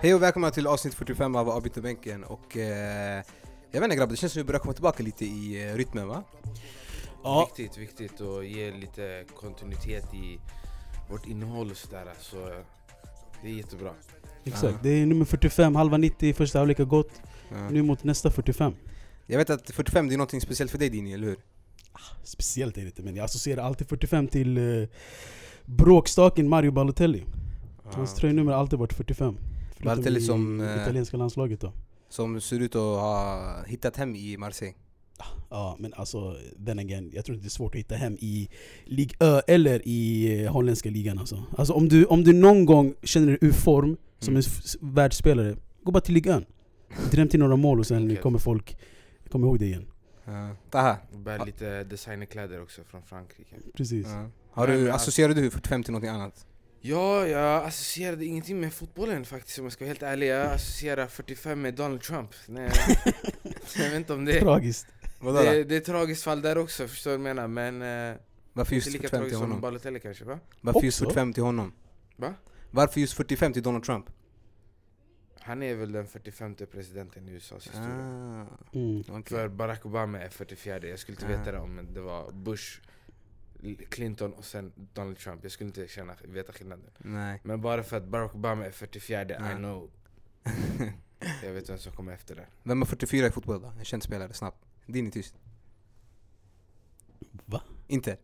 Hej och välkomna till avsnitt 45 av Avbytarbänken och eh, jag vet inte grabbar, det känns som vi börjar komma tillbaka lite i eh, rytmen va? Ja, Viktigt, viktigt att ge lite kontinuitet i vårt innehåll och sådär. Så det är jättebra. exakt. Ja. Det är nummer 45, halva 90, första halvlek har gått. Ja. Nu mot nästa 45. Jag vet att 45 det är något speciellt för dig Dini, eller hur? Speciellt är det inte, men jag associerar alltid 45 till uh, bråkstaken Mario Balotelli. Hans tröjnummer har alltid varit 45. Förutom Balotelli som, eh, italienska landslaget då. Som ser ut att ha hittat hem i Marseille. Ja, men alltså, then again, jag tror inte det är svårt att hitta hem i Ligue Ö eller i eh, holländska ligan alltså. alltså om, du, om du någon gång känner dig ur form som Mm. en världsspelare, gå bara till Ligue Ö. Dräm till några mål och sen Enkelt. kommer folk komma ihåg det igen. Ja. Taha. Bär lite designerkläder också från Frankrike. Precis. Ja. Har du, associerar du 45 till något annat? Ja, jag associerade ingenting med fotbollen faktiskt om jag ska vara helt ärlig. Jag associerar 45 med Donald Trump. Nej, jag vet inte om det Tragiskt. Vadå det, det är ett tragiskt fall där också, förstår du vad jag menar? Men eh, Varför inte just lika 45 tragiskt till som honom? Balotelli kanske va? Varför just Också? 45 till honom? Va? Varför just 45 till Donald Trump? Han är väl den 45 presidenten i USAs historia. Ah, Mm. okej. För Barack Obama är 44 Jag skulle inte Ah. veta det om det var Bush, Clinton och sen Donald Trump. Jag skulle inte känna, veta skillnaden. Nej. Men bara för att Barack Obama är 44 Ja. I know. Jag vet vem som kommer efter det. Vem har 44 i fotboll då? En känd spelare, snabbt. Dini tyst. Va? Inte?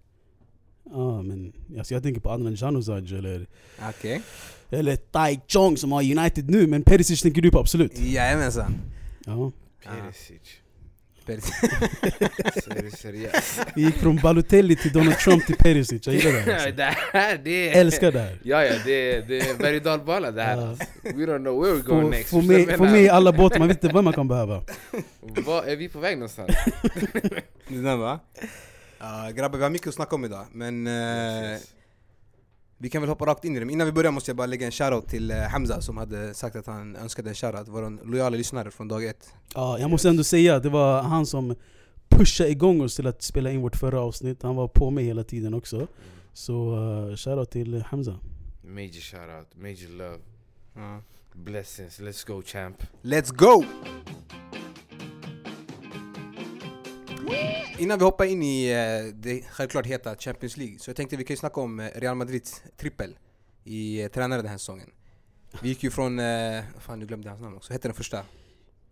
Ja men alltså jag tänker på Adnan Januzaj eller, Okej. eller Tai Chong som har United nu men Perisic tänker du på absolut? Jajamensan. Ja. Perisic. Perisic. Så är det seriöst. Vi gick från Balotelli till Donald Trump till Perisic, jag gillar det här, alltså. det här, det är... Älskar det här. Ja, ja, det är, det är berg och dalbana det här. Alltså. We don't know where we're going Få, next. få, med, få med alla båtar, man vet inte vad man kan behöva. Vad är vi på väg någonstans? Det där va? Uh, grabbar, vi har mycket att snacka om idag, men eh, Yes. Vi kan väl hoppa rakt in i det. Men innan vi börjar måste jag bara lägga en shoutout till eh, Hamza som hade sagt att han önskade en shoutout. Vår lojala lyssnare från dag ett. Ja, jag måste ändå säga att det var han som pushade igång oss till att spela in vårt förra avsnitt. Han var på mig hela tiden också. Så uh, shoutout till Hamza. Major shoutout, major love, Ja. blessings, let's go champ. Let's go! Innan vi hoppar in i eh, det självklart heta Champions League så jag tänkte vi kan ju snacka om eh, Real Madrids trippel i eh, tränare den här säsongen. Vi gick ju från, fan nu glömde jag hans namn också, hette den första?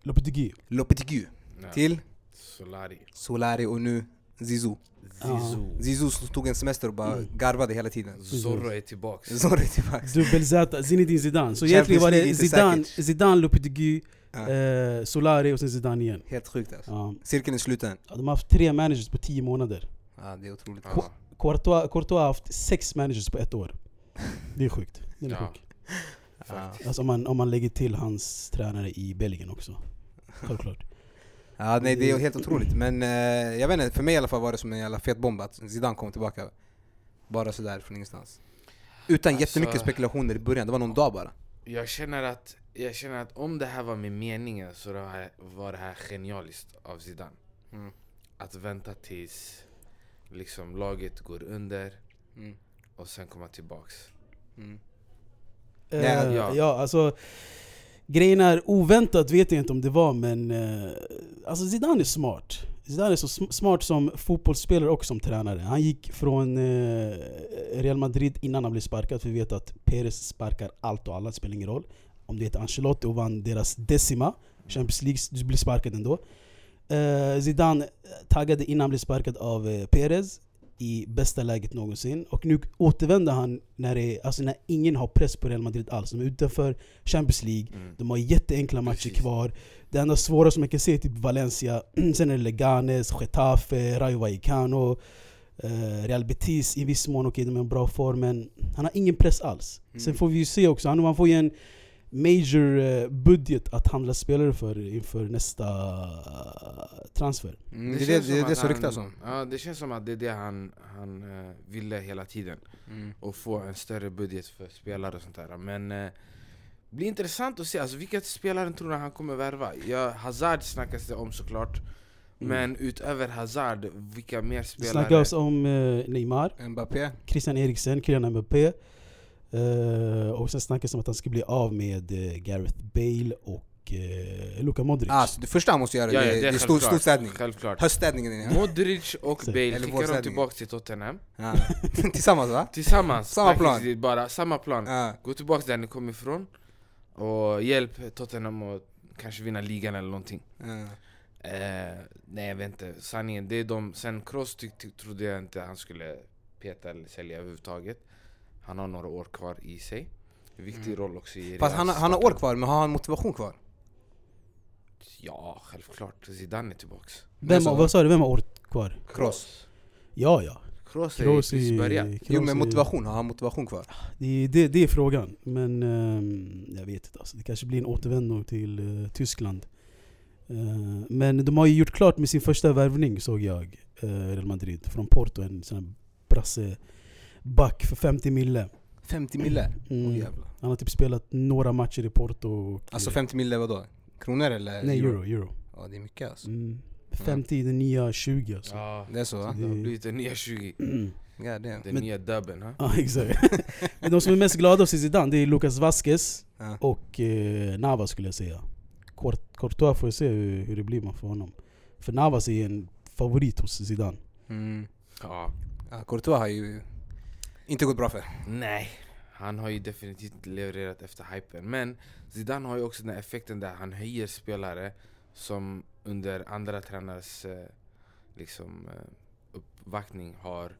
Lopetegui. Lopetegui Ja. till Solari, Solari och nu Zizou. Zizou, Zizou som tog en semester och bara Mm. garvade hela tiden. Zorro är tillbaks. Zorro är tillbaks. Dubbel-Z, Zinedine Zidane. Så Champions egentligen var League det Zidane. Zidane Lopetegui, Eh, Solari och sen Zidane igen. Helt sjukt alltså. Ja. Cirkeln är sluten. Ja, De har haft tre managers på tio månader. Ja, det är otroligt. Ja. Courtois, Courtois har haft sex managers på ett år. Det är sjukt. Det är Ja. sjukt. Ja. Alltså om man, om man lägger till hans tränare i Belgien också. Självklart. Ja, nej det är helt otroligt. Men eh, jag vet inte, för mig i alla fall var det som en jävla fet bomb att Zidane kom tillbaka. Bara sådär från ingenstans. Utan Alltså- jättemycket spekulationer i början, det var någon dag bara. Jag känner att, jag känner att om det här var med meningen så det här, var det här genialiskt av Zidane. Mm. Att vänta tills liksom laget går under Mm. och sen komma tillbaks. Mm. Eh, Ja, ja. ja. alltså Grejen är, oväntat vet jag inte om det var men eh, Alltså Zidane är smart Zidane är så sm- smart som fotbollsspelare och som tränare Han gick från eh, Real Madrid innan han blev sparkad för vi vet att Perez sparkar allt och alla, det spelar ingen roll Om det heter Ancelotti och vann deras decima Champions League, blir sparkad ändå eh, Zidane taggade innan han blev sparkad av eh, Perez i bästa läget någonsin. Och nu återvänder han när, det, alltså när ingen har press på Real Madrid alls. De är utanför Champions League, Mm. de har jätteenkla matcher Precis. kvar. Det enda svåra som jag kan se är typ Valencia, sen är det Leganes, Getafe, Rayo Vallecano, eh, Real Betis i viss mån, okej de är i en bra form men han har ingen press alls. Mm. Sen får vi ju se också, han, han får ju en major eh, budget att handla spelare för inför nästa eh, transfer. Mm, det, är det, känns det, är som det att som ryktas om. Ja, det känns som att det är det han, han eh, ville hela tiden. Mm. Och få en större budget för spelare och sånt där. Men eh, det blir intressant att se, alltså, vilka spelare tror du han kommer värva? Ja, Hazard snackas det om såklart. Men utöver Hazard, vilka mer Det spelare? snackas om eh, Neymar, Mbappé? Christian Eriksen, Kylian Mbappé. Eh, och sen snackas om att han ska bli av med eh, Gareth Bale och uh, Luka Modric. Ah, så det första han måste göra Ja, det, ja, det, det är är stor, stor städning. Självklart. Höststädningen. Modric och. Bale skickar de tillbaka till Tottenham Ja. Tillsammans va? Tillsammans, Samma plan. bara samma plan Ja. Gå tillbaka där ni kom ifrån Och hjälp Tottenham att kanske vinna ligan eller någonting Ja. eh, Nej jag vet inte, sanningen det är de Sen Kroos trodde jag inte han skulle peta eller sälja överhuvudtaget Han har några år kvar i sig Viktig Mm. roll också i Fast han, han har år kvar, men har han motivation kvar? Ja, självklart. Zidane är tillbaks vem, så- vad sa du, vem har år kvar? Kroos. Ja, ja. Kroos är Kroos precis i- börjat Kroos Jo men motivation, har han motivation kvar? Det, är- det, det är frågan. Men ehm, jag vet inte. Alltså. Det kanske blir en återvändning till eh, Tyskland. Eh, men de har ju gjort klart med sin första värvning såg jag. Uh, Real Madrid. Från Porto. En sån här brasse back för 50 mille. 50 mille? Mm. Jävlar. Han har typ spelat några matcher i Porto. Och, Alltså eh, 50 mille vadå? Kronor eller? Nej, euro. euro. Ja det är mycket alltså. Mm. 50 är den nya 20 alltså. Ja, Det är så va? det har blivit den nya 20 God damn. Den Men- nya dubben ha? Ja exakt. Men de som är mest glada hos Zidane det är Lucas Vasquez Ja. och eh, Navas skulle jag säga. Court- Courtois får jag se hur, hur det blir man för honom. För Navas är en favorit hos Zidane. Mm. Ja Ja, Courtois har ju inte gått bra för. Nej, han har ju definitivt levererat efter hypen Men Zidane har ju också den effekten där han höjer spelare Som under andra tränares eh, liksom, eh, uppvaktning har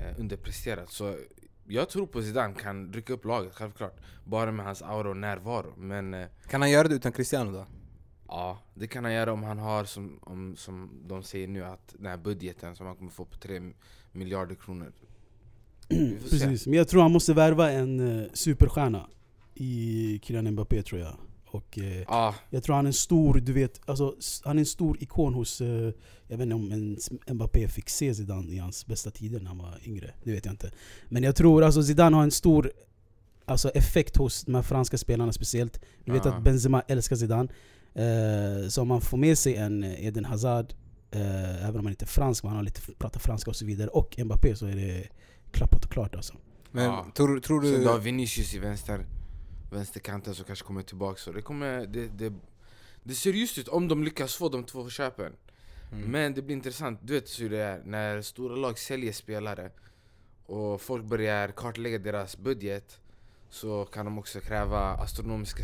eh, underpresterat Så jag tror på Zidane kan rycka upp laget, självklart Bara med hans aura och närvaro Men Kan han göra det utan Cristiano då? ja, det kan han göra om han har som, om, som de säger nu att den här budgeten som han kommer få på 3 miljarder kronor. Precis, men jag tror han måste värva en uh, superstjärna i Kylian Mbappé tror jag. Och eh, Ja, jag tror han är en stor, du vet, alltså, han är en stor ikon hos, eh, jag vet inte om ens Mbappé fick se Zidane i hans bästa tider när han var yngre, det vet jag inte. Men jag tror alltså Zidane har en stor alltså, effekt hos de här franska spelarna speciellt. Du vet Ja. att Benzema älskar Zidane. Eh, så om man får med sig en eh, Eden Hazard, eh, även om han inte är fransk, men han har lite, pratar franska och så vidare, och Mbappé så är det klappat och klart alltså. Men Ja. tror, tror Sen du... du har Vinicius i vänster, vänsterkanten som kanske kommer tillbaka så det kommer, det, det, det ser ljust ut om de lyckas få de två köpen Mm. Men det blir intressant, du vet hur det är när stora lag säljer spelare och folk börjar kartlägga deras budget så kan de också kräva astronomiska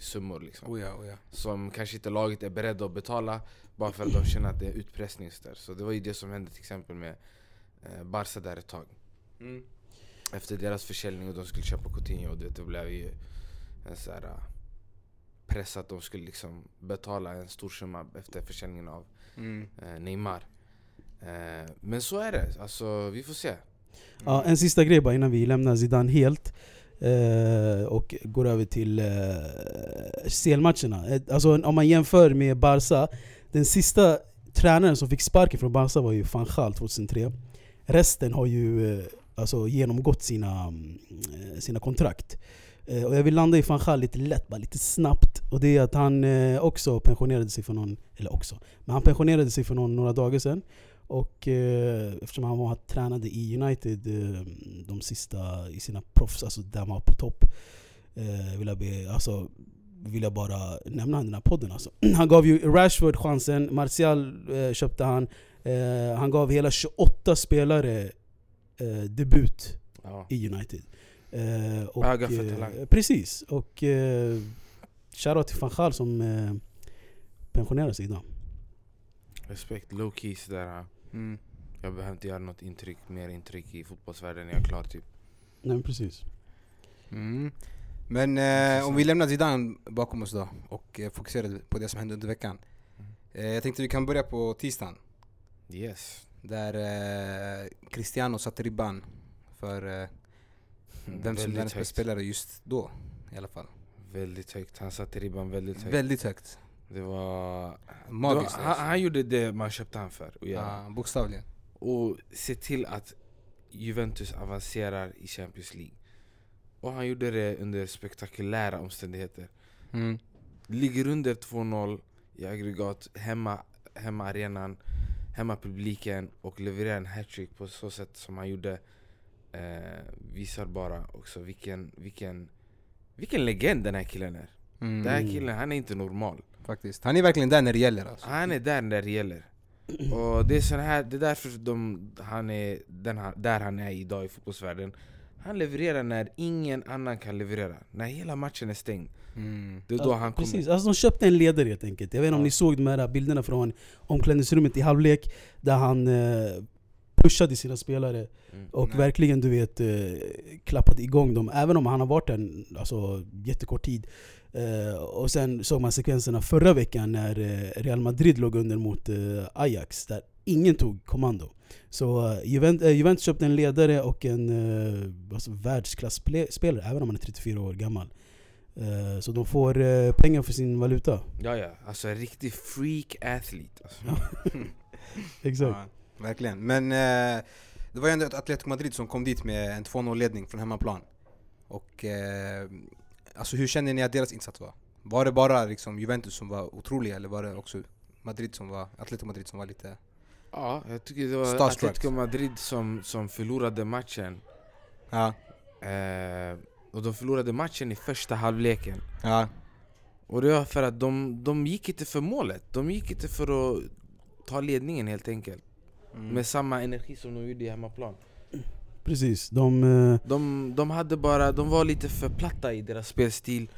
summor liksom. Oh ja, oh ja. Som kanske inte laget är beredda att betala bara för att de känner att det är utpressning så där. Så det var ju det som hände till exempel med eh, Barca där ett tag Mm. efter deras försäljning och de skulle köpa Coutinho och det, det blev ju en så här, uh, press att de skulle liksom betala en stor summa efter försäljningen av Mm. eh, Neymar. Eh, men så är det, alltså vi får se. Ja, en sista grej bara innan vi lämnar Zidane helt eh, och går över till eh, CL-matcherna. Alltså, om man jämför med Barca, den sista tränaren som fick sparken från Barca var ju van Gaal 2003. Resten har ju eh, alltså, genomgått sina, mm, eh, sina kontrakt. Eh, och jag vill landa i van Gaal lite lätt, bara lite snabbt. Och det är att han eh, också pensionerade sig för någon, eller också, men han pensionerade sig för någon, några dagar sedan. Och eh, eftersom han var, tränade i United eh, de sista, i sina proffs, alltså där han var på topp. Eh, vill, jag be, alltså, vill jag bara nämna den här podden alltså. Han gav ju Rashford chansen, Martial köpte han. Han gav hela 28 spelare debut Ja. i United. Eh, och, Öga för eh. Precis. Och eh, shoutout till van Gaal som eh, pensionerar sig idag. Respekt, low key sådär. Mm. Jag behöver inte göra något intryck, mer intryck i fotbollsvärlden, jag är klar typ. Nej men precis. Mm. Men eh, om vi lämnar Zidane bakom oss då och eh, fokuserar på det som hände under veckan. Mm. Eh, jag tänkte vi kan börja på tisdagen. Yes. Där eh, Cristiano satte ribban för eh, vem som världens bästa spelare just då i alla fall. Väldigt högt, han satte ribban väldigt högt. Väldigt högt. Det var... Det var Magiskt han, alltså. han gjorde det man köpte han för att göra. Ja, bokstavligen. Och se till att Juventus avancerar i Champions League. Och han gjorde det under spektakulära omständigheter. Mm. Ligger under 2-0 i aggregat, hemma, hemma arenan, hemma publiken och levererar en hattrick på så sätt som han gjorde. eh, visar bara också vilken, vilken, vilken legend den här killen är. Mm. Den här killen, han är inte normal. Faktiskt. Han är verkligen där när det gäller alltså. Han är där när det gäller. Och det är, sån här, det är därför de, han är den, han- där han är idag i fotbollsvärlden. Han levererar när ingen annan kan leverera. När hela matchen är stängd. Mm. Det är då han kommer. Precis, alltså de köpte en ledare helt enkelt. Jag vet inte om Ja. ni såg de här bilderna från omklädningsrummet i halvlek där han eh, pushade sina spelare Mm. och Nej. verkligen du vet eh, klappade igång dem. Även om han har varit där en alltså, jättekort tid. Eh, och sen såg man sekvenserna förra veckan när eh, Real Madrid låg under mot eh, Ajax där ingen tog kommando. Så eh, Juvent, eh, Juventus köpte en ledare och en eh, alltså, världsklasspelare även om han är 34 år gammal. Eh, så de får eh, pengar för sin valuta. Ja ja, alltså en riktig freak athlete. Alltså. Exakt. Ja, verkligen. Men eh, det var ju ändå Atletico Madrid som kom dit med en 2-0 ledning från hemmaplan. Och eh, alltså hur känner ni att deras insats var? Var det bara liksom Juventus som var otroliga eller var det också Madrid som var, Atletico Madrid som var lite... Ja, jag tycker det var Starstruck. Atletico Madrid som, som förlorade matchen. Ja, Eh, och de förlorade matchen i första halvleken. ja, Och det var för att de, de gick inte för målet. De gick inte för att ta ledningen helt enkelt. mm. Med samma energi som de gjorde i hemmaplan. Precis. De, eh, De, de, hade bara, de var lite för platta i deras spelstil.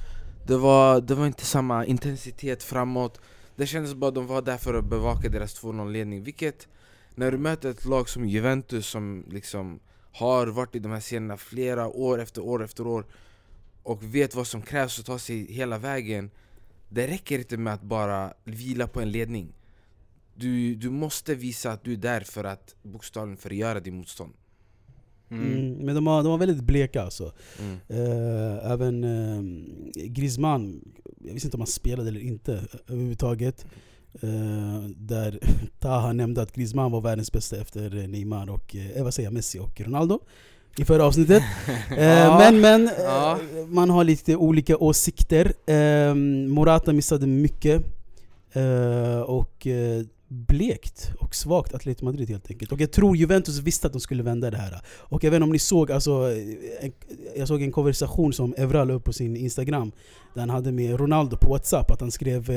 Det var, det var inte samma intensitet framåt. Det kändes bara att de var där för att bevaka deras 2-0-ledning. Vilket, när du möter ett lag som Juventus som liksom har varit i de här scenerna flera år efter år efter år och vet vad som krävs att ta sig hela vägen. Det räcker inte med att bara vila på en ledning. Du, du måste visa att du är där för att bokstavligen förgöra din motstånd. Mm. mm, men de var, de var väldigt bleka alltså. Mm. Eh, även eh, Griezmann, jag visste inte om han spelade eller inte överhuvudtaget. Eh, där Taha nämnde att Griezmann var världens bästa efter eh, Neymar och eh, vad säger jag, Messi och Ronaldo i förra avsnittet. Eh, Ja, men men eh, man har lite olika åsikter. Eh, Morata missade mycket. Eh, och blekt och svagt Atletico Madrid helt enkelt. Och jag tror Juventus visste att de skulle vända det här. Och jag vet inte om ni såg, alltså, en, jag såg en konversation som Evra la upp på sin Instagram Där han hade med Ronaldo på Whatsapp, att han skrev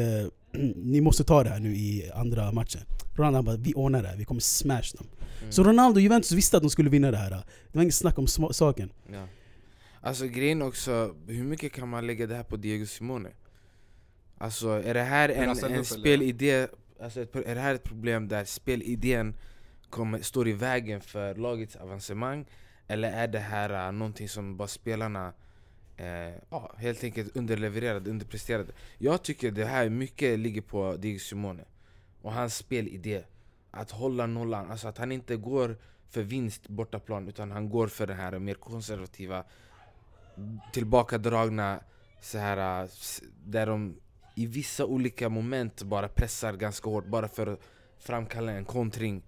Ni måste ta det här nu i andra matchen Ronaldo han bara, vi ordnar det här, vi kommer smash dem Mm. Så Ronaldo och Juventus visste att de skulle vinna det här Det var inget snack om saken Ja. Alltså grejen också, hur mycket kan man lägga det här på Diego Simone? Alltså är det här en, ställde en spelidé, alltså är det här ett problem där spelidén kommer, står i vägen för lagets avancemang? Eller är det här uh, någonting som bara spelarna eh, ja, helt enkelt underlevererade, underpresterade? Jag tycker det här mycket ligger på Diego Simone och hans spelidé Att hålla nollan, alltså att han inte går för vinst bortaplan utan han går för den här mer konservativa tillbakadragna så här, eh, där de i vissa olika moment bara pressar ganska hårt bara för att framkalla en kontring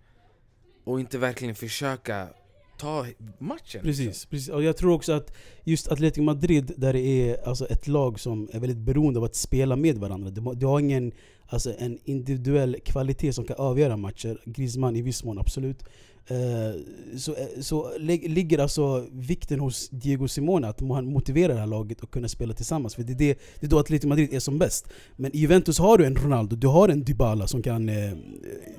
och inte verkligen försöka ta matchen Precis, precis. Och jag tror också att just Atletico Madrid, där det är alltså ett lag som är väldigt beroende av att spela med varandra. Du, har- du har ingen alltså en individuell kvalitet som kan avgöra matcher. Griezmann i viss mån, absolut. Eh, så eh, så lig- ligger alltså vikten hos Diego Simone att han motiverar det här laget och kunna spela tillsammans. För det är, det, det är då Atletico Madrid är som bäst. Men i Juventus har du en Ronaldo, du har en Dybala som kan eh,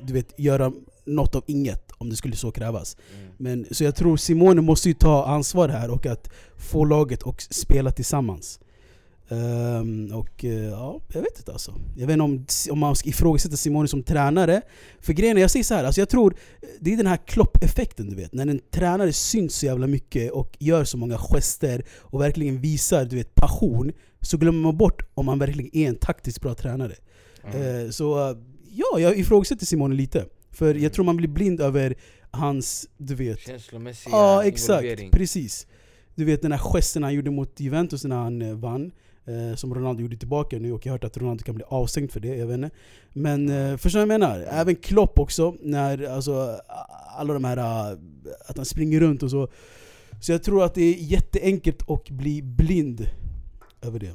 du vet, göra något av inget om det skulle så krävas. Mm. Men, så jag tror Simone måste ju ta ansvar här och att få laget att spela tillsammans. Ehm, och eh, ja, jag vet inte alltså. Jag vet inte om, om man ska ifrågasätta Simone som tränare. För grejen är, jag säger så här, alltså jag tror det är den här Klopp-effekten du vet. När en tränare syns så jävla mycket och gör så många gester och verkligen visar du vet, passion. Så glömmer man bort om man verkligen är en taktiskt bra tränare. Mm. Eh, Så eh, ja, jag ifrågasätter Simone lite. För Mm. jag tror man blir blind över hans, du vet, Känslomässiga Ja exakt, precis. Du vet den här gesten han gjorde mot Juventus när han eh, vann. Eh, som Ronaldo gjorde tillbaka nu och jag har hört att Ronaldo kan bli avstängd för det, jag vet inte. Men eh, förstår du vad jag menar? Även Klopp också, när alltså, alla de här, eh, att han springer runt och så. Så jag tror att det är jätteenkelt att bli blind över det.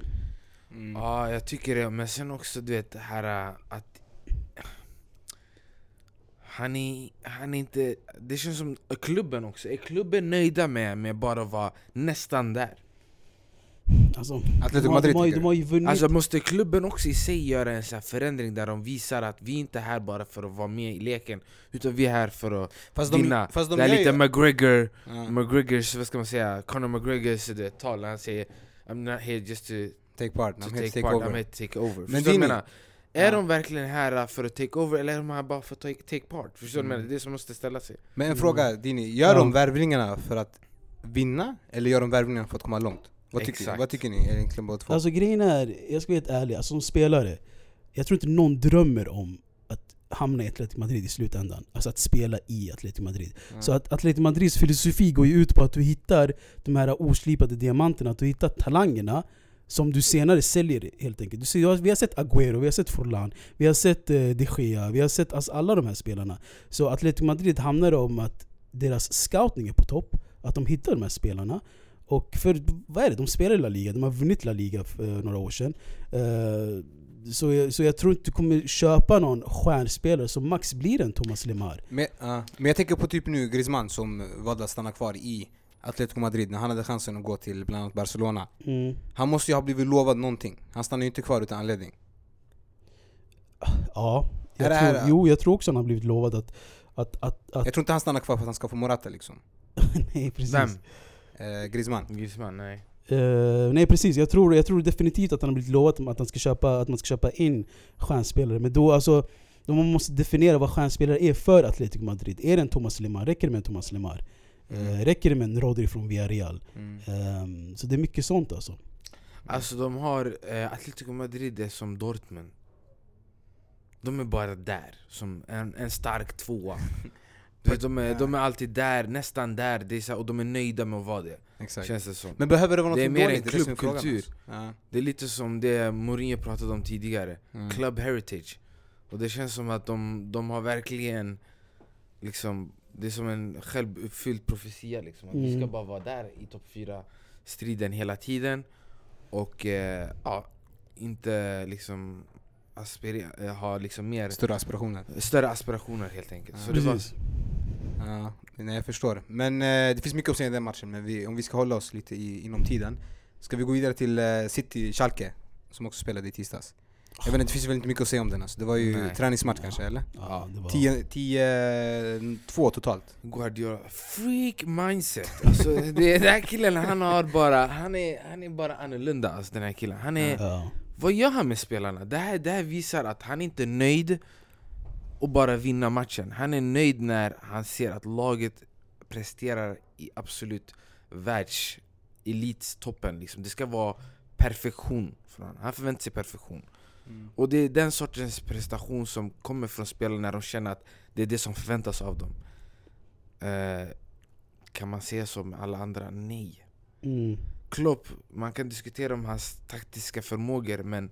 Mm. Ja, jag tycker det. Men sen också du vet det här äh, att han är, han är inte... Det känns som klubben också. Är klubben nöjda med, med bara att vara nästan där? Alltså, Atletico de, Madrid de, har, de har ju vunnit... Alltså måste klubben också i sig göra en sån här förändring där de visar att vi inte är här bara för att vara med i leken Utan vi är här för att Fast de, vinna fast de Det är lite ju- McGregor, Ja. McGregors, vad ska man säga, Conor McGregors du vet, tal när han säger I'm not here just to, Take part, to I'm take, here to take part, over. I'm here to take over Men Förstår du vad jag menar? Är Ja. de verkligen här för att take over eller är de här bara för att take, take part? Förstår du Mm. Det är det som måste ställa sig Men en Mm. fråga Dini, gör Ja. de värvningarna för att vinna? Eller gör de värvningarna för att komma långt? Vad tycker, vad tycker ni egentligen båda två? Alltså grejen är, jag ska vara helt ärlig, alltså, som spelare Jag tror inte någon drömmer om att hamna i Atletico Madrid i slutändan Alltså att spela i Atletico Madrid Ja. Så att Atletico Madrids filosofi går ju ut på att du hittar de här oslipade diamanterna, att du hittar talangerna som du senare säljer helt enkelt. Du ser, vi har sett Agüero, vi har sett Forlan, vi har sett eh, de Gea, vi har sett alltså, alla de här spelarna. Så Atletico Madrid handlar om att deras scouting är på topp, att de hittar de här spelarna. Och för, vad är det? De spelar i La Liga, de har vunnit La Liga för eh, några år sedan. Eh, så, jag, så jag tror inte du kommer köpa någon stjärnspelare som max blir en Thomas Lemar. Men, uh, men jag tänker på typ nu Griezmann som valde att stanna kvar i Atletico Madrid när han hade chansen att gå till bland annat Barcelona. Mm. Han måste ju ha blivit lovad någonting. Han stannar ju inte kvar utan anledning. Ja, jag tror, här- jo jag tror också han har blivit lovad att... att, att, att Jag tror inte han stannar kvar för att han ska få Morata liksom. nej precis. Vem? Eh, Griezmann. Griezmann, nej Eh, nej precis, jag tror, jag tror definitivt att han har blivit lovad att, han ska köpa, att man ska köpa in stjärnspelare. Men då alltså, då man måste definiera vad stjärnspelare är för Atletico Madrid. Är det en Thomas Lemar? Räcker det med en Thomas Lemar? Mm. Eh, räcker det med en Rodri från Villarreal? Mm. Ehm, så det är mycket sånt alltså. Alltså de har, eh, Atletico Madrid är som Dortmund De är bara där, som en, en stark tvåa de, är, de är alltid där, nästan där, det är så, och de är nöjda med att vara det Exakt. Känns det som Men behöver det vara något Det är mer dåligt? en Det är är frågan, klubbkultur. alltså. Ja. Det är lite som det Mourinho pratade om tidigare, Mm. Club Heritage Och det känns som att de, de har verkligen liksom Det är som en självuppfylld profetia liksom, att vi ska Mm. bara vara där i topp 4 striden hela tiden Och eh, ja, inte liksom aspirera, eh, ha liksom mer Större aspirationer. Större aspirationer helt enkelt Ja. Så det var, Precis. Ja, nej, jag förstår. Men eh, det finns mycket att säga i den matchen, men vi, om vi ska hålla oss lite i, inom tiden Ska vi gå vidare till eh, City Schalke, som också spelade i tisdags Jag vet inte, det finns väl inte mycket att säga om den alltså. Det var ju Nej. träningsmatch Ja. kanske, eller? Ja, det var... 10-2 totalt Guardiola, freak mindset alltså, det, Den här killen han har bara, han är, han är bara annorlunda alltså, den här killen Han är, Ja. Vad gör han med spelarna? Det här, det här visar att han inte är nöjd och bara vinna matchen Han är nöjd när han ser att laget presterar i absolut världselitstoppen liksom. Det ska vara perfektion från honom. Han förväntar sig perfektion Och det är den sortens prestation som kommer från spelarna när de känner att det är det som förväntas av dem eh, Kan man säga som alla andra? Nej Mm. Klopp, man kan diskutera om hans taktiska förmågor men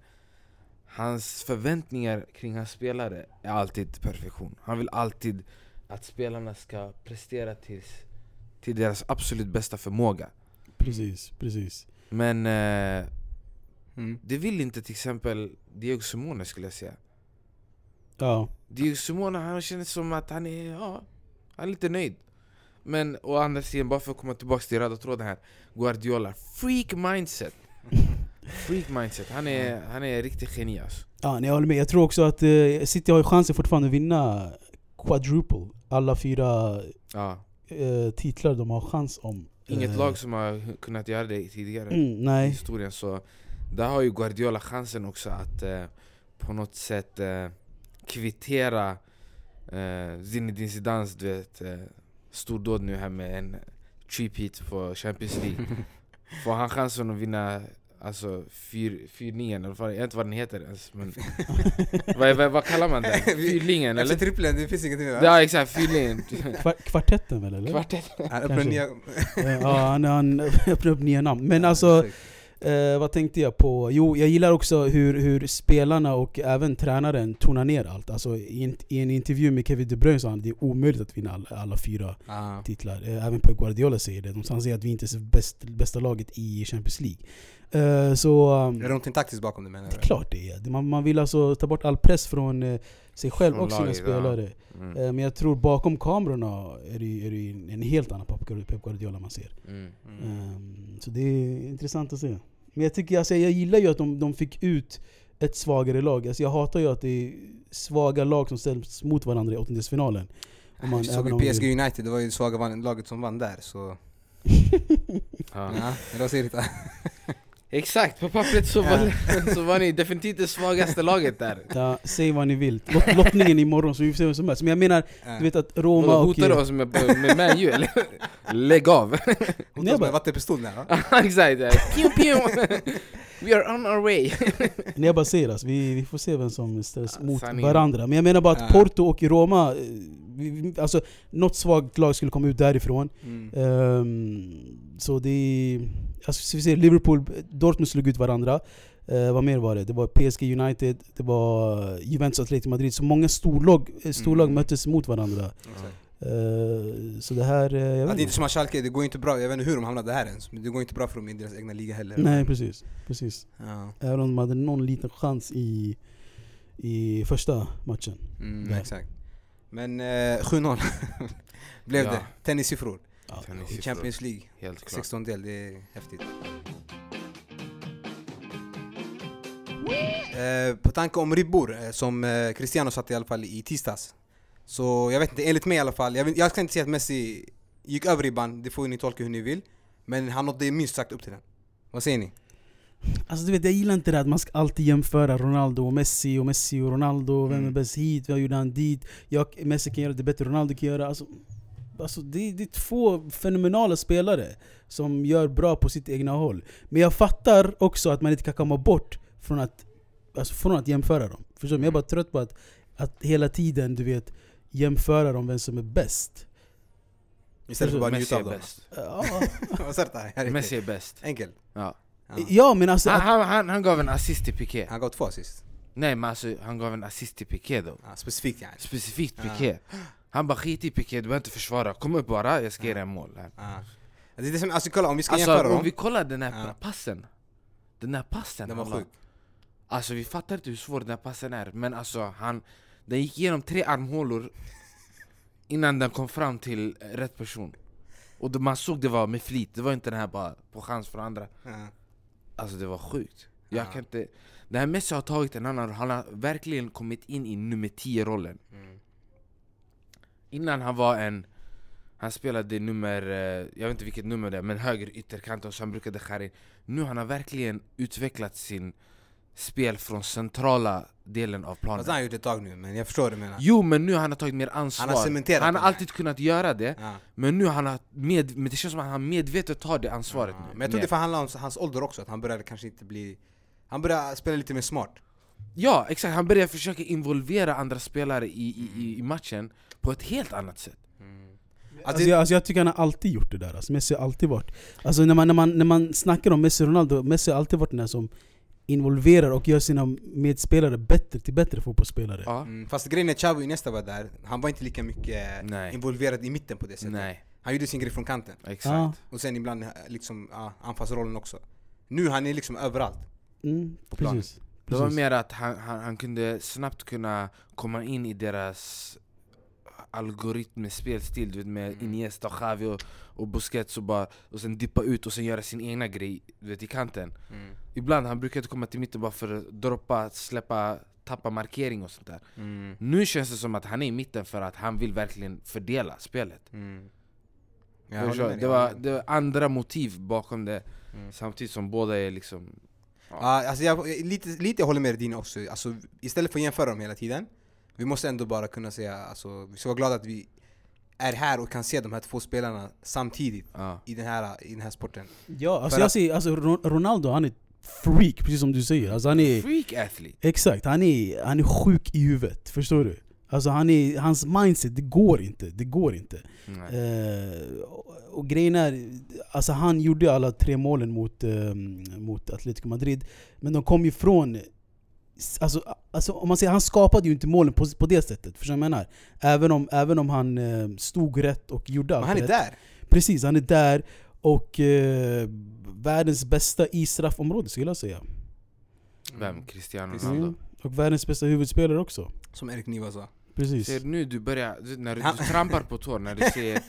Hans förväntningar kring hans spelare är alltid perfektion Han vill alltid att spelarna ska prestera tills, till deras absolut bästa förmåga Precis, precis. Men eh, mm. det vill inte till exempel Diego Simone skulle jag säga Ja. Diego Simone han känner som att han är, ja, han är lite nöjd Men å andra sidan, bara för att komma tillbaka till röda tråden här Guardiola, freak mindset Freak mindset, han är, han är riktigt geni alltså. Ja, nej, jag håller med. Jag tror också att eh, City har chansen fortfarande att vinna quadruple. Alla fyra ja. eh, titlar de har chans om. Inget Eh, lag som har kunnat göra det tidigare Mm, i historien Så där har ju Guardiola chansen också att eh, på något sätt eh, kvittera eh, Zinedine Zidans du vet, eh, stordåd nu här med en trip på Champions League Får han chansen att vinna Alltså fyr, fyrningen, eller vad, jag vet inte vad den heter ens men vad, vad, vad kallar man den? Fyrlingen Efter eller? trippeln, det finns ingenting Ja exakt, fyrlingen Kvar, kvartetten väl eller? Kvartett Han öppnar nya... Ja, han, han öppnar upp nya namn. Men alltså, Eh, vad tänkte jag på? Jo, jag gillar också hur, hur spelarna och även tränaren tonar ner allt. Alltså, i, en, I en intervju med Kevin De Bruyne sa han att det är omöjligt att vinna alla, alla fyra Ah. titlar. Eh, även Pep Guardiola säger det. De- Han säger att vi inte är bäst, bästa laget i Champions League. Eh, så... um, Är det någonting taktiskt bakom det menar det är du? klart det är. Man, man vill alltså ta bort all press från eh, sig själv och sina spelare. Mm. Eh, men jag tror bakom kamerorna är det, är det en helt annan Pep Guardiola- Pep Guardiola man ser. Mm. Mm. Ehm, så det är intressant att se. Men jag, tycker, alltså, jag gillar ju att de, de fick ut ett svagare lag. Alltså, jag hatar ju att det är svaga lag som ställs mot varandra i åttondelsfinalen. Om man- såg ju PSG United, det var ju det svaga laget som vann där så... Ja. Ja, du? Rita? Exakt, på pappret så var, så var ni definitivt det svagaste laget där. Ja, säg vad ni vill. Lott, lottningen imorgon så vi får se vem som helst. Men jag menar, du vet att Roma och... Hotar du oss med, med Man U eller? Lägg av! Hon Nej, tar bara- med vattenpistol där va? Exakt! Pew, pew. We are on our way! Nej jag bara säger alltså, vi, vi får se vem som ställs Ja, mot varandra. Men jag menar bara att Ja. Porto och Roma, eh, vi, alltså något svagt lag skulle komma ut därifrån. Mm. Ehm, så det är... Alltså, vi se, Liverpool, Dortmund slog ut varandra. Eh, vad mer var det? Det var PSG United, det var Juventus Atletico Madrid. Så många storlag, eh, storlag Mm. möttes mot varandra. Eh, så det här... eh, jag Ja, vet det är inte som att Schalke, det går inte bra, jag vet inte hur de hamnade här ens, men det går inte bra för dem i deras egna liga heller. Nej precis, precis. Ja. Även om de hade någon liten chans i, i första matchen. Mm, Ja. exakt. Men eh, 7-0 blev Ja. det. Tennissiffror Ja. I. Champions League. Helt klart. 16 del, det är häftigt. Eh, på tanke om ribbor, eh, som eh, Cristiano satte i alla fall i tisdags. Så jag vet inte, enligt mig i alla fall. Jag, jag ska inte säga att Messi gick över ribban, det får ni tolka hur ni vill. Men han nådde minst sagt upp till den. Vad säger ni? Alltså du vet, jag gillar inte det att man ska alltid jämföra Ronaldo och Messi och Messi och Ronaldo. Vem är Mm. bäst hit? Vad gjorde han dit? Jag, Messi kan göra det bättre, Ronaldo kan göra... Alltså, alltså det, det är två fenomenala spelare som gör bra på sitt egna håll. Men jag fattar också att man inte kan komma bort från att, alltså från att jämföra dem. Förstår du? Jag är bara trött på att, att hela tiden du vet jämföra dem vem som är bäst. Istället för bara Messi njuta av är dem. bäst. Ja, Messi är bäst. Enkelt. Ja. Ja. ja men alltså... Han, Att, han, han, han gav en assist till Piqué. Han gav två assist. Nej men alltså, han gav en assist till Piqué då. Ja, specifikt yani. Specifikt Ja. Han bara skit i Piqué, du behöver inte försvara. Kom upp bara, jag ska ge dig en mål. Här. Ja. Det är det som, alltså kolla om vi ska Alltså jämföra om dem. vi kollar den här Ja. passen. Den här passen Den var sjuk. Alltså vi fattar inte hur svår den här passen är, men alltså han... Den gick igenom tre armhålor innan den kom fram till eh, rätt person. Och då man såg det var med flit, det var inte den här bara på chans för andra. Ja. Alltså det var sjukt. Jag Ja. kan inte... Det här Messi har tagit en annan han har verkligen kommit in i nummer 10-rollen. Mm. Innan han var en... Han spelade nummer, eh, jag vet inte vilket nummer det är, men höger ytterkant och han brukade skära in. Nu har han verkligen utvecklat sin spel från centrala delen av planen. Fast han har gjort ett tag nu, men jag förstår vad du menar. Jo men nu har han tagit mer ansvar. Han har cementerat Han har alltid kunnat göra det, Ja. men nu har han med, men det känns som att han medvetet tar det ansvaret Ja, nu. Men jag tror det får handla om hans ålder också, att han började kanske inte bli... Han började spela lite mer smart. Ja exakt, han börjar försöka involvera andra spelare i, i, i matchen på ett helt annat sätt. Alltså, Alltså, jag, alltså jag tycker han har alltid gjort det där, alltså Messi har alltid varit... Alltså när man, när man, när man snackar om Messi och Ronaldo, Messi har alltid varit den där som involverar och gör sina medspelare bättre till bättre fotbollsspelare. Ja. mm, fast grejen är Xavi Iniesta var där, han var inte lika mycket Nej. involverad i mitten på det sättet. Nej, Han gjorde sin grej från kanten. exakt. Ja. Och sen ibland eh, liksom ja, anfallsrollen också. Nu han är liksom överallt. Mm, På planen. precis. Det var mer att han, han, han kunde snabbt kunna komma in i deras algoritm spelstil, du vet med Mm. Iniesta, Xavi och, och Busquets och, bara, och sen dippa ut och sen göra sin egna grej du vet, i kanten. Mm. Ibland han brukade komma till mitten bara för att droppa, släppa, tappa markering och sånt där. Mm. Nu känns det som att han är i mitten för att han vill verkligen fördela spelet. Mm. Jag med dig, det, jag var, dig. det var andra motiv bakom det, Mm. samtidigt som båda är liksom... Ja, alltså jag, lite, lite jag håller med Dina också. Alltså, istället för att jämföra dem hela tiden, vi måste ändå bara kunna säga, alltså, vi ska vara glada att vi är här och kan se de här två spelarna samtidigt Ja. i den här, i den här sporten. Ja, alltså För jag att- säger, alltså Ro- Ronaldo han är freak, precis som du säger. Alltså han är, Freak athlete! exakt, han är, han är sjuk i huvudet. Förstår du? Alltså han är, hans mindset, det går inte. Det går inte. Eh, och, och grejen är, alltså han gjorde alla tre målen mot, eh, mot Atletico Madrid, men de kom ju från... Alltså, alltså om man säger, han skapade ju inte målen på, på det sättet, förstår du vad jag menar? Även om, även om han eh, stod rätt och gjorde Men allt han är rätt. där! Precis, han är där och eh, världens bästa i straffområdet skulle jag säga. Vem? Cristiano. Ronaldo? Mm. Och världens bästa huvudspelare också. Som Erik Niva sa. Precis. Ser nu du börjar, du- när du, trampar på tår när du säger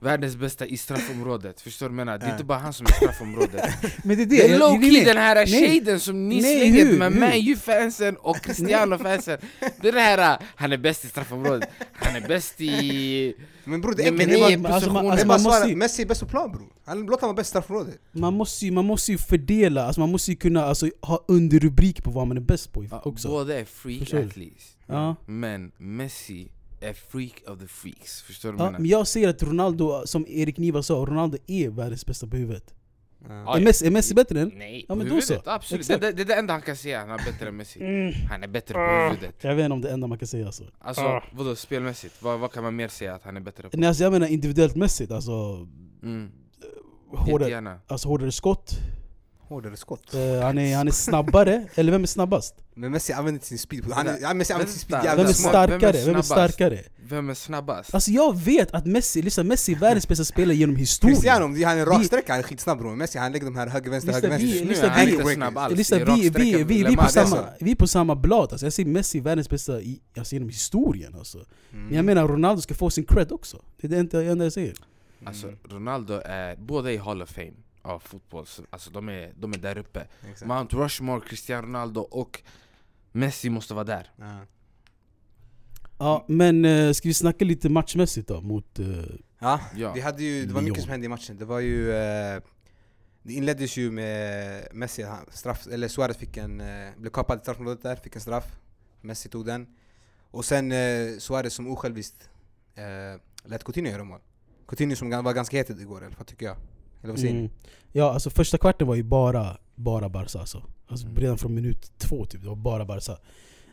världens bästa i straffområdet Förstår du vad jag menar? Det är inte bara han som är i straffområdet Men det är Det är jag- low key nej. den här shaden som ni Nej, slänger hur? med Hur? Man U-fansen och Cristiano-fansen Det är det här, han är bäst i straffområdet, han är bäst i... Men bror det är det är ni bara- är alltså, man- det är alltså, man måste Messi är bäst på plan bror. Han låt han vara bäst i straffområdet. Man måste, ju, man måste ju fördela, alltså man måste ju kunna alltså, ha underrubrik på vad man är bäst på också. Båda är freak athletes Ja. Men Messi är freak of the freaks, förstår du Ja, vad jag men jag ser att Ronaldo, som Erik Niva sa, Ronaldo är världens bästa på huvudet. Ja, Är, Messi, är Messi bättre än? Nej, Ja, på men då huvudet, så. absolut. Det, det, det är det enda han kan säga, han är bättre än Messi. Mm. Han är bättre på huvudet. Jag vet inte om det är det enda man kan säga alltså. Alltså, Ah. vadå spelmässigt? Vad, vad kan man mer säga att han är bättre på? Nej, alltså jag menar individuellt mässigt, alltså, Mm. hårdare, Jättegärna. alltså hårdare skott, Hårdare skott. eh, han, är, han är snabbare, eller vem är snabbast? Men Messi använder inte sin speed. Han är, ja, Messi använder sin speed Vänta, Vem är starkare? Vem är, starkare? Vem är snabbast? Alltså jag vet att Messi, lyssna, Messi är världens bästa spelare genom historien. Cristiano, han är raksträcka, han är skitsnabb bror. Messi han lägger de här höger, vänster, höger, vänster. Lyssna, vi- inte snabb alls. Lyssna, i vi, vi, vi, vi, vi, på är samma, vi är på samma blad, alltså. jag ser Messi världens bästa i, alltså, genom historien alltså. Mm. Men jag menar Ronaldo ska få sin cred också, det är det enda jag säger Alltså. Ronaldo är, båda i Hall of Fame av fotboll, så- alltså de är, de är där uppe. Exakt. Mount Rushmore, Cristiano Ronaldo och Messi måste vara där. Ja. Ja men eh, ska vi snacka lite matchmässigt då mot... eh, Ja, Ja. vi hade ju, det var mycket som hände i matchen. Det var ju... Eh, det inleddes ju med Messi, han, straff, eller Suarez fick en, eh, blev kapad i straffområdet där, fick en straff. Messi tog den. Och sen eh, Suarez som osjälviskt eh, lät Coutinho göra mål. Coutinho som var ganska het igår, eller vad tycker jag? Eller vad säger mm. Ja alltså första kvarten var ju bara, bara Barca alltså. alltså Mm. Redan från minut två typ, det var bara Barca.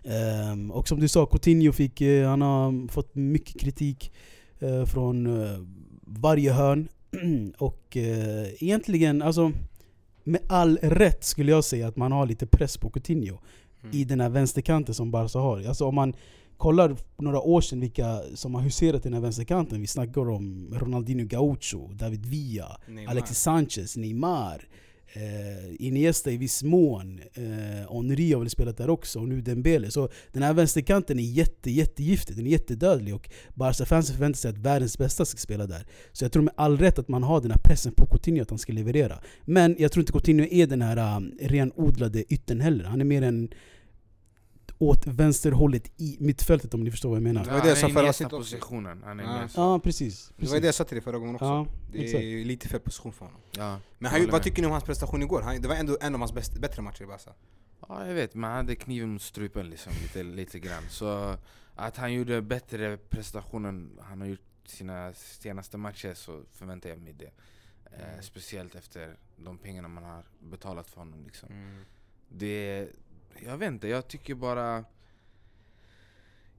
Ehm, och som du sa, Coutinho fick, eh, han har fått mycket kritik eh, från eh, varje hörn. och eh, egentligen, alltså med all rätt skulle jag säga att man har lite press på Coutinho Mm. i den här vänsterkanten som Barca har. Alltså om man kollar några år sedan vilka som har huserat den här vänsterkanten. Vi snackar om Ronaldinho Gaucho, David Villa, Neymar. Alexis Sanchez, Neymar, eh, Iniesta i viss mån, eh, Henry har väl spelat där också, och nu Dembele. Så den här vänsterkanten är jätte, jättegiftig, den är jättedödlig och Barca-fansen förväntar sig att världens bästa ska spela där. Så jag tror med all rätt att man har den här pressen på Coutinho att han ska leverera. Men jag tror inte Coutinho är den här um, renodlade yttern heller. Han är mer en åt vänsterhållet i mittfältet om ni förstår vad jag menar. Det var det jag sa han är i förra nästa avsnittet positionen. Han är Ja. Ja precis. Det var precis. det jag sa till dig förra gången också. Ja, det är exakt. lite fel position för honom. Ja, Men han, vad tycker ni om hans prestation igår? Han, det var ändå en av hans bäst, bättre matcher i Barca. Ja, jag vet, men han hade kniven mot strupen liksom, lite, lite grann. Så att han gjorde bättre prestationen han har gjort sina senaste matcher så förväntar jag mig det. Eh, Mm. speciellt efter de pengarna man har betalat för honom. Liksom. Mm. Det, jag vet inte, jag tycker bara...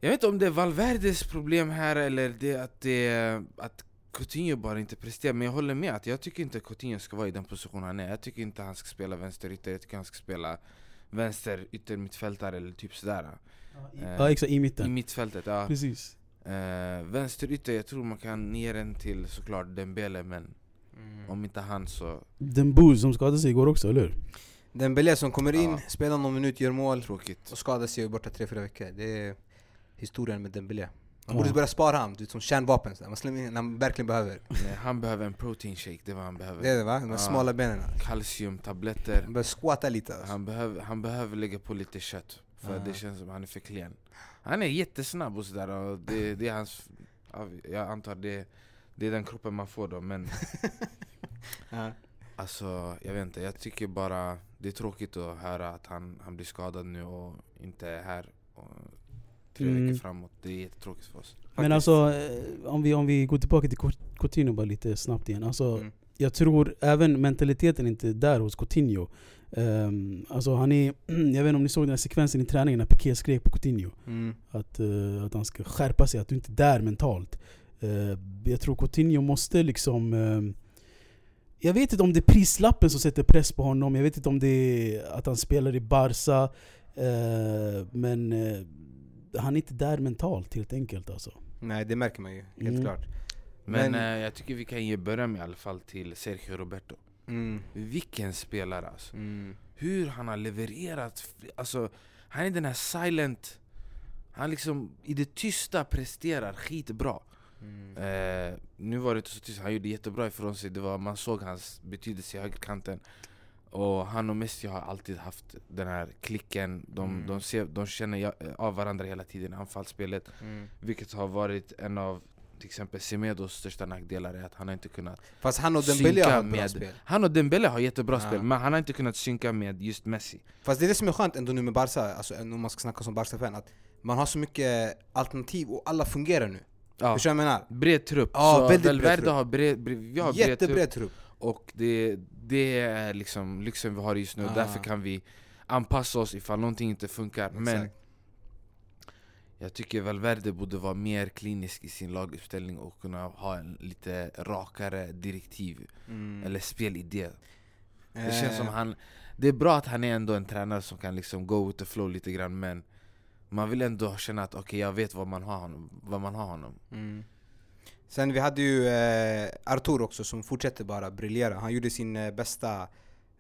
Jag vet inte om det är Valverdes problem här eller det att, det, att Coutinho bara inte presterar, men jag håller med att jag tycker inte Coutinho ska vara i den position han är. Jag tycker inte han ska spela vänsterytter, jag tycker han ska spela vänster yttermittfältare eller typ sådär. Eh, Ja exakt, i I mitten. mittfältet, ja. Precis. Eh, vänsterytter, jag tror man kan ge den till såklart Dembele, men Mm. om inte han så... Den Booz som skadade sig igår också, eller hur? Dembélé som kommer in, Ja. spelar någon minut, gör mål Tråkigt. och skadar sig och är borta 3-4 veckor. Det är historien med Dembélé. Man borde börja spara han, du som kärnvapen. så. Man slänger in när man verkligen behöver. Nej, han behöver en protein shake, det är vad han behöver. Det är det va? De Ja. smala benen. Kalciumtabletter. Man behöver squatta lite alltså. Han behöver, han behöver lägga på lite kött, för Ja. det känns som han är för klen. Han är jättesnabb och sådär, och det, det är hans... ja, Jag antar det, det är den kroppen man får då, men Ja. alltså, jag vet inte, jag tycker bara det är tråkigt att höra att han, han blir skadad nu och inte är här och tre Mm. veckor framåt. Det är jättetråkigt för oss. Men alltså, eh, om vi, om vi går tillbaka till Cou- Coutinho bara lite snabbt igen. Alltså, Mm. jag tror även mentaliteten inte är där hos Coutinho. Um, alltså han är, jag vet inte om ni såg den här sekvensen i träningen när Piqué skrek på Coutinho. Mm. Att, eh, att han ska skärpa sig, att du inte är där mentalt. Eh, jag tror Coutinho måste liksom... eh, jag vet inte om det är prislappen som sätter press på honom, jag vet inte om det är att han spelar i Barca. eh, men eh, han är inte där mentalt helt enkelt alltså. Nej det märker man ju, helt Mm. klart. Men, Men- eh, jag tycker vi kan ge beröm i alla fall till Sergio Roberto. Mm. Vilken spelare alltså. Mm. Hur han har levererat, alltså han är den här silent, han liksom i det tysta presterar skitbra. Mm. Eh, nu var det inte så tyst, han gjorde jättebra ifrån sig, det var, man såg hans betydelse i högerkanten. Och han och Messi har alltid haft den här klicken, de, Mm. de, ser, de känner ja- av varandra hela tiden i anfallsspelet. Mm. Vilket har varit en av till exempel Semedos största nackdelar är att han har inte kunnat Fast han och synka har bra med- spel. Han och Dembele har jättebra Ja. spel, men han har inte kunnat synka med just Messi Fast det är det som är skönt ändå nu med Barca, alltså om man ska snacka som Barca-fan, att man har så mycket alternativ och alla fungerar nu. Ja. Förstår du vad jag menar? Bred trupp, Ja, så väldigt bred Valverde trupp. har bred, bred, vi har bred trupp Jättebred trupp. Och det, det är liksom lyxen vi har just nu, Ja. därför kan vi anpassa oss ifall någonting inte funkar Men Exakt. jag tycker Valverde borde vara mer klinisk i sin laguppställning och kunna ha en lite rakare direktiv Mm. eller spelidé Det Eh, känns som han, det är bra att han är ändå en tränare som kan liksom go with the flow lite grann men man vill ändå känna att okej jag vet vad man har honom, vad man har honom Mm. Sen vi hade ju eh, Artur också som fortsätter bara briljera. Han gjorde sin eh, bästa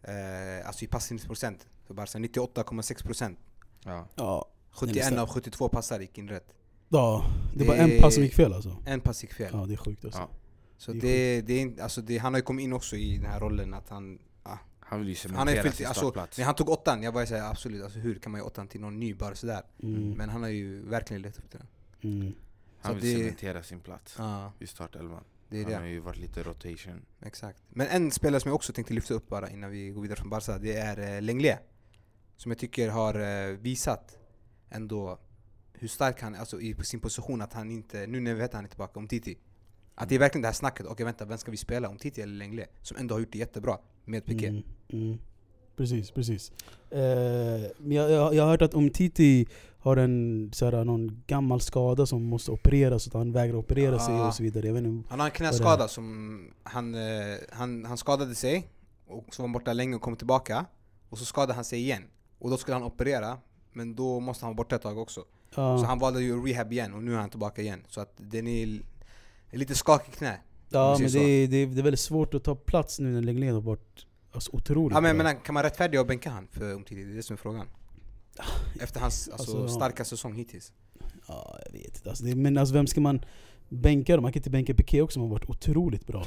eh, alltså i passningsprocent för Barca, 98,6% ja. Ja, 71 nästan. av 72 passar gick in rätt. ja det var Det- en pass som gick fel alltså. En pass gick fel. Ja det är sjukt alltså. Ja. Så det är det, det är alltså det, han har ju kommit in också i den här rollen att han Han vill ju har cementera fyllt, sin alltså, startplats när han tog åttan, jag var såhär absolut, alltså, hur kan man ge åttan till någon ny bara sådär? Mm. Men han har ju verkligen levt upp till den. Mm. Han så vill det- cementera sin plats Ja, i startelvan det är Han har det. ju varit lite rotation Exakt. Men en spelare som jag också tänkte lyfta upp bara innan vi går vidare från Barca, det är eh, Lenglet. Som jag tycker har eh, visat ändå hur stark han är alltså, i sin position, att han inte, nu när vi vet att han är tillbaka, om Titi. Att det är verkligen det här snacket, okej vänta, vem ska vi spela? Om Titi eller Lenglet? Som ändå har gjort det jättebra med Piqué. Mm, mm. Precis, precis. Eh, men jag, jag, jag har hört att om Titi har en såhär, någon gammal skada som måste opereras, så att han vägrar operera sig Ah. och så vidare. Jag vet inte. Han har en knäskada som, han, eh, han, han skadade sig, och så var han borta länge och kom tillbaka. Och så skadade han sig igen. Och då skulle han operera, men då måste han vara borta ett tag också. Ja, Så han valde ju rehab igen och nu är han tillbaka igen. Så att den är lite skakig knä. Ja men det är, det, är, det är väldigt svårt att ta plats nu när Lenglen har varit alltså, otroligt Ja, men, bra. men kan man rättfärdiga och bänka han för Umtiti? Det är det som är frågan. Efter hans alltså, Alltså, ja. starka säsong hittills. Ja, jag vet inte. Alltså, det, men alltså, vem ska man bänka då? Man kan inte bänka Piqué också som har varit otroligt bra.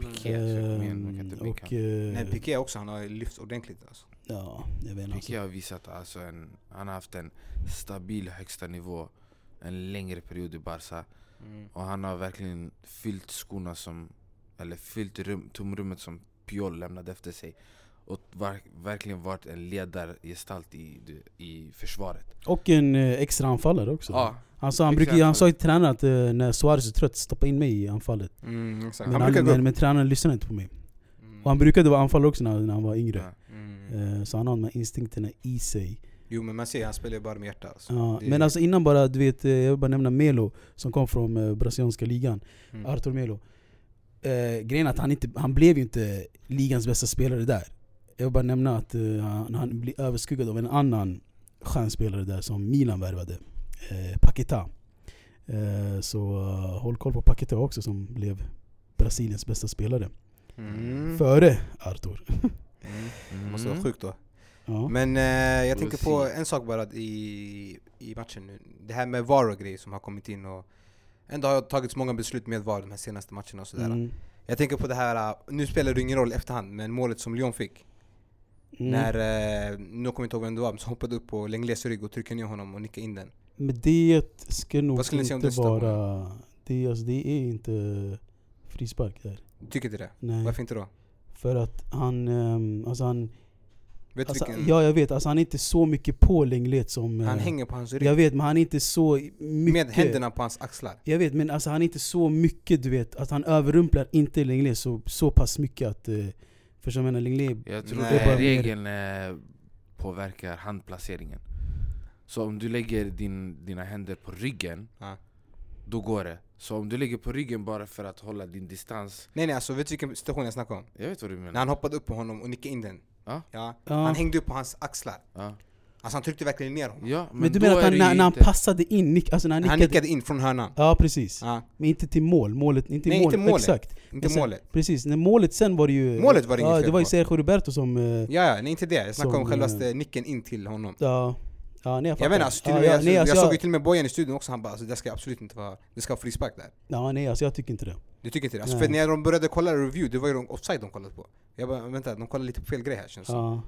Piqué, så kom igen, man kan inte Ehm, bänka och, eh, Nej, Piqué också, han har lyft ordentligt alltså. Ja, jag vet inte. Piqué Alltså. har visat alltså en, han har haft en stabil högsta nivå en längre period i Barca Mm. och han har verkligen fyllt skorna som, eller fyllt rum, tomrummet som Piol lämnade efter sig och var, verkligen varit en ledargestalt i, i försvaret. Och en eh, extra anfallare också. Ja, Han sa, han, brukar, han sa till tränaren att eh, när Suarez är trött, stoppa in mig i anfallet. Mm. Men, Han han, men, men tränaren lyssnade inte på mig. Mm. Och han brukade vara anfallare också när, när han var yngre. ja. Mm. Eh, så han har de här instinkterna i sig. Jo men man ser, han spelar ju bara med hjärta alltså. Ja, Det- Men alltså innan bara, du vet, eh, jag vill bara nämna Melo som kom från eh, brasilianska ligan. Mm. Arthur Melo. Eh, grejen är att han, inte, han blev ju inte ligans bästa spelare där. Jag vill bara nämna att eh, han, han blev överskuggad av en annan stjärnspelare där som Milan värvade. Eh, Paquetá. Eh, så eh, håll koll på Paquetá också som blev Brasiliens bästa spelare. Mm. Före Arthur. Mm. Mm. Måste vara sjukt då. Ja. Men eh, jag tänker på en sak bara i, i matchen nu. Det här med VAR och grejer som har kommit in och ändå har tagits många beslut med VAR de här senaste matcherna och sådär. Mm. Jag tänker på det här, äh, nu spelar det ingen roll efterhand, men målet som Lyon fick. Mm. När, eh, nu kommer jag inte ihåg vem det var, men så hoppade upp på Lengles rygg och tryckte ner honom och nickade in den. Men det ska nog Vad skulle ni säga om inte det står på? vara... Det, alltså, det är inte frispark där. Du tycker inte det? Nej. Varför inte då? För att han, ehm, alltså han Vet Alltså, vilken? ja jag vet, alltså, han är inte så mycket på Lenglet som... Han eh, hänger på hans rygg. Jag vet, men han är inte så mycket... Med händerna på hans axlar. Jag vet, men alltså, han är inte så mycket du vet, att han överrumplar inte Lenglet så, så pass mycket att... Eh, förstår du vad jag menar? Lenglet... Jag tror Nej. bara regeln eh, påverkar handplaceringen. Så om du lägger din, dina händer på ryggen, Ja. då går det. Så om du lägger på ryggen bara för att hålla din distans, Nej nej alltså vet du vilken situation jag snackar om? jag vet vad du När menar. han hoppade upp på honom och nickade in den. Ja. Ja. Ja. Han hängde upp på hans axlar. Ja. Alltså han tryckte verkligen ner honom. Ja, Men, du då menar att han, när, när han inte- passade in, nick, alltså när han Han nickade... nickade in från hörnan. Ja precis. Ja. Men inte till mål, målet, inte Nej, mål, inte målet. exakt. Inte Men sen- målet. Precis, när målet sen var det ju... Målet var det inget ja, fel det var ju. Sergio Roberto som... eh, Ja, ja, nej inte det. Jag snackar om Som, självaste eh, nicken in till honom. Ja, ja nej, jag. Jag menar alltså, till ja, ja, nej, jag, alltså, såg jag, ju till och med Bojan i studion också, han bara alltså, det ska absolut inte vara, det ska vara frispark där. ja, nej, alltså jag tycker inte det. Du tycker inte det? Alltså, Nej. för när de började kolla review, det var ju de offside de kollade på. Jag bara vänta, de kollar lite på fel grej här känns det. Ja.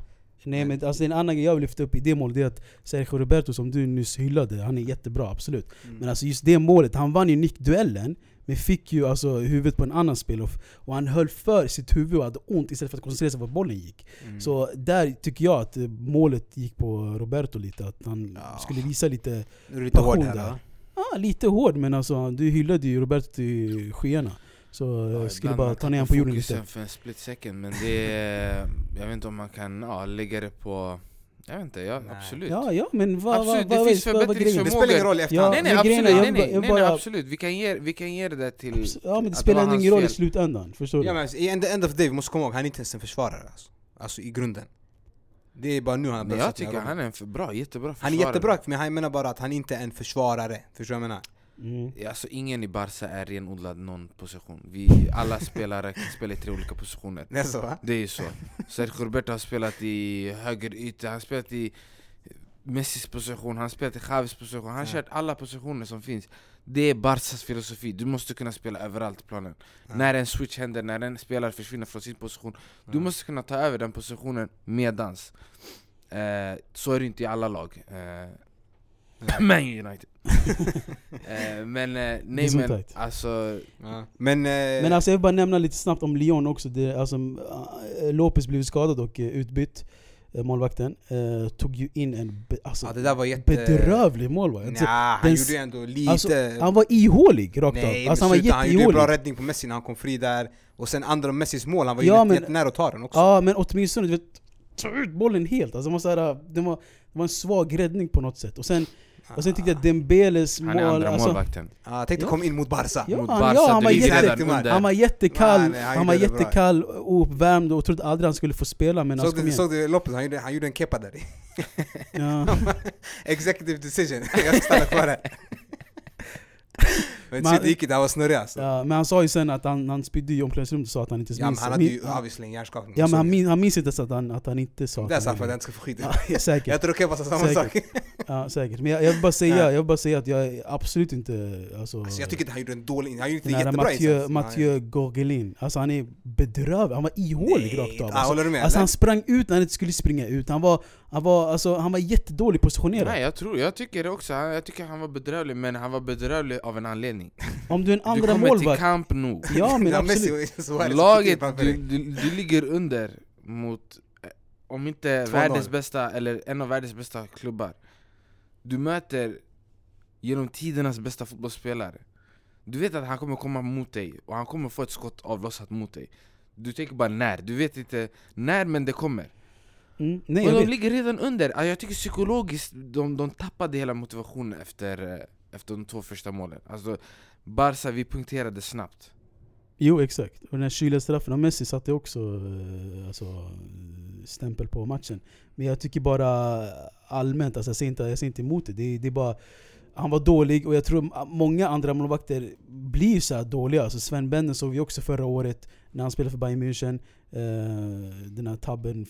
Nej men alltså en annan grej jag vill lyfta upp i det målet det är att Sergio Roberto som du nyss hyllade, han är jättebra absolut. Mm. Men alltså just det målet, han vann ju nickduellen men fick ju alltså huvudet på en annan spelare och, han höll för sitt huvud och hade ont istället för att koncentrera sig på var bollen gick. Mm. Så där tycker jag att eh, målet gick på Roberto lite, att han Ja. skulle visa lite, lite passion där. va? ah, lite hård men alltså du hyllade ju Roberto till skyarna. Så Ja, jag skulle ibland bara ta ner honom på jorden lite. för en split second, men det är, Jag vet inte om man kan ja, lägga det på... Jag vet inte, ja, Nej. absolut. Ja, ja men vad, Absolut, vad, det vad, finns vad, vad grejen? Det förbättringsförmågor. spelar ingen roll i efterhand. Nej nej grejen absolut, nej, jag nej, jag nej, nej, bara- absolut. Vi kan, ge, vi kan ge det där till... Ja men det spelar ingen roll i fel. slutändan, förstår du? Ja, men i end, end of the day, vi måste komma ihåg, han är inte ens en försvarare alltså. Alltså i grunden. Det är bara nu han har jag tycker han är en för bra, jättebra Han försvarare. är jättebra, men han menar bara att han inte är en försvarare. Förstår du vad jag menar? Mm. Alltså ingen i Barca är renodlad någon position. Vi alla spelare kan spela i tre olika positioner. Det är så va? Det är så. Sergio Roberto har spelat i höger yta, han har spelat i Messis position, han har spelat i Xavis position, han har Ja. kört alla positioner som finns. Det är Barcas filosofi, du måste kunna spela överallt på planen. Ja. När en switch händer, när en spelare försvinner från sin position, du Ja. måste kunna ta över den positionen medans. Eh, så är det inte i alla lag. Eh, Man United. Eh, men eh, nej men alltså, Ja. Men... Eh, Men alltså jag vill bara nämna lite snabbt om Lyon också. Det, alltså, Lopez blev skadad och utbytt. Målvakten eh, tog ju in en be, alltså, ja, det där var jätte... bedrövlig målvakt. Alltså, Nja, han den gjorde ändå lite... alltså, han var ihålig rakt Nej, av. Alltså, han var sluta, han gjorde ju bra räddning på Messi när han kom fri där. Och sen andra Messis mål, han var Ja, ju men- jättenära att ta den också. Ja men åtminstone du vet, ta ut bollen helt. Alltså, det, var så här, det, var, det var en svag räddning på något sätt. Och sen, och sen tyckte jag Dembeles han är mål... andra Alltså, målvakten. Jag tänkte Ja. kom in mot Barca. Ja, Mot Barca, ja, han var jätte- han var jättekall, Nej, nej, han han var jättekall och uppvärmd och trodde aldrig han skulle få spela men alltså, Såg kom du, såg du Lopez? Han gjorde, han gjorde en kepa där. Ja. Executive decision. jag ska stanna kvar här. Men det gick inte, han var snurrig alltså. Ja, Ja, men han sa ju sen att han, han spydde i omklädningsrummet och sa att han inte men minns. han hade ju obviously en hjärnskakning. Ja men han, det- min, han minns inte ens att han, att han inte sa Det är sant för att jag inte ska få skit. det. ja, säkert. Jag tror Kepa sa samma sak. Säkert. Ja, säkert. Men jag, jag, vill bara säga, Ja. jag vill bara säga att jag absolut inte... Alltså, Alltså, jag tycker inte han gjorde en dålig, han gjorde inte jättebra Mathieu, insats. Mathieu Gorgelin, alltså han är bedrövlig. Han var ihålig rakt av. Ja, Alltså, håller du med? alltså han sprang ut när han inte skulle springa ut. Han var, han var, alltså, han var jättedålig positionerad. Nej jag tror, jag tycker det också, jag tycker han var bedrövlig men han var bedrövlig av en anledning. Om du är en Du andra kommer till målvakt... kamp nu. Ja men absolut. Laget, framför du, du, du ligger under mot, eh, om inte 2-0. världens bästa, eller en av världens bästa klubbar Du möter genom tidernas bästa fotbollsspelare Du vet att han kommer komma mot dig, och han kommer få ett skott avlossat mot dig Du tänker bara när, du vet inte när men det kommer Mm, nej, Och de vet. ligger redan under, Ah, jag tycker psykologiskt, de, de tappade hela motivationen efter, eh, efter de två första målen Alltså Barca, vi punkterade snabbt Jo exakt, och den här kyliga straffen av Messi satte också eh, alltså, stämpel på matchen. Men jag tycker bara allmänt, alltså, jag, ser inte, jag ser inte emot det. det. Det är bara, han var dålig och jag tror många andra målvakter blir så dåliga. Alltså Sven Bender såg vi också förra året när han spelade för Bayern München. Eh, den här tabben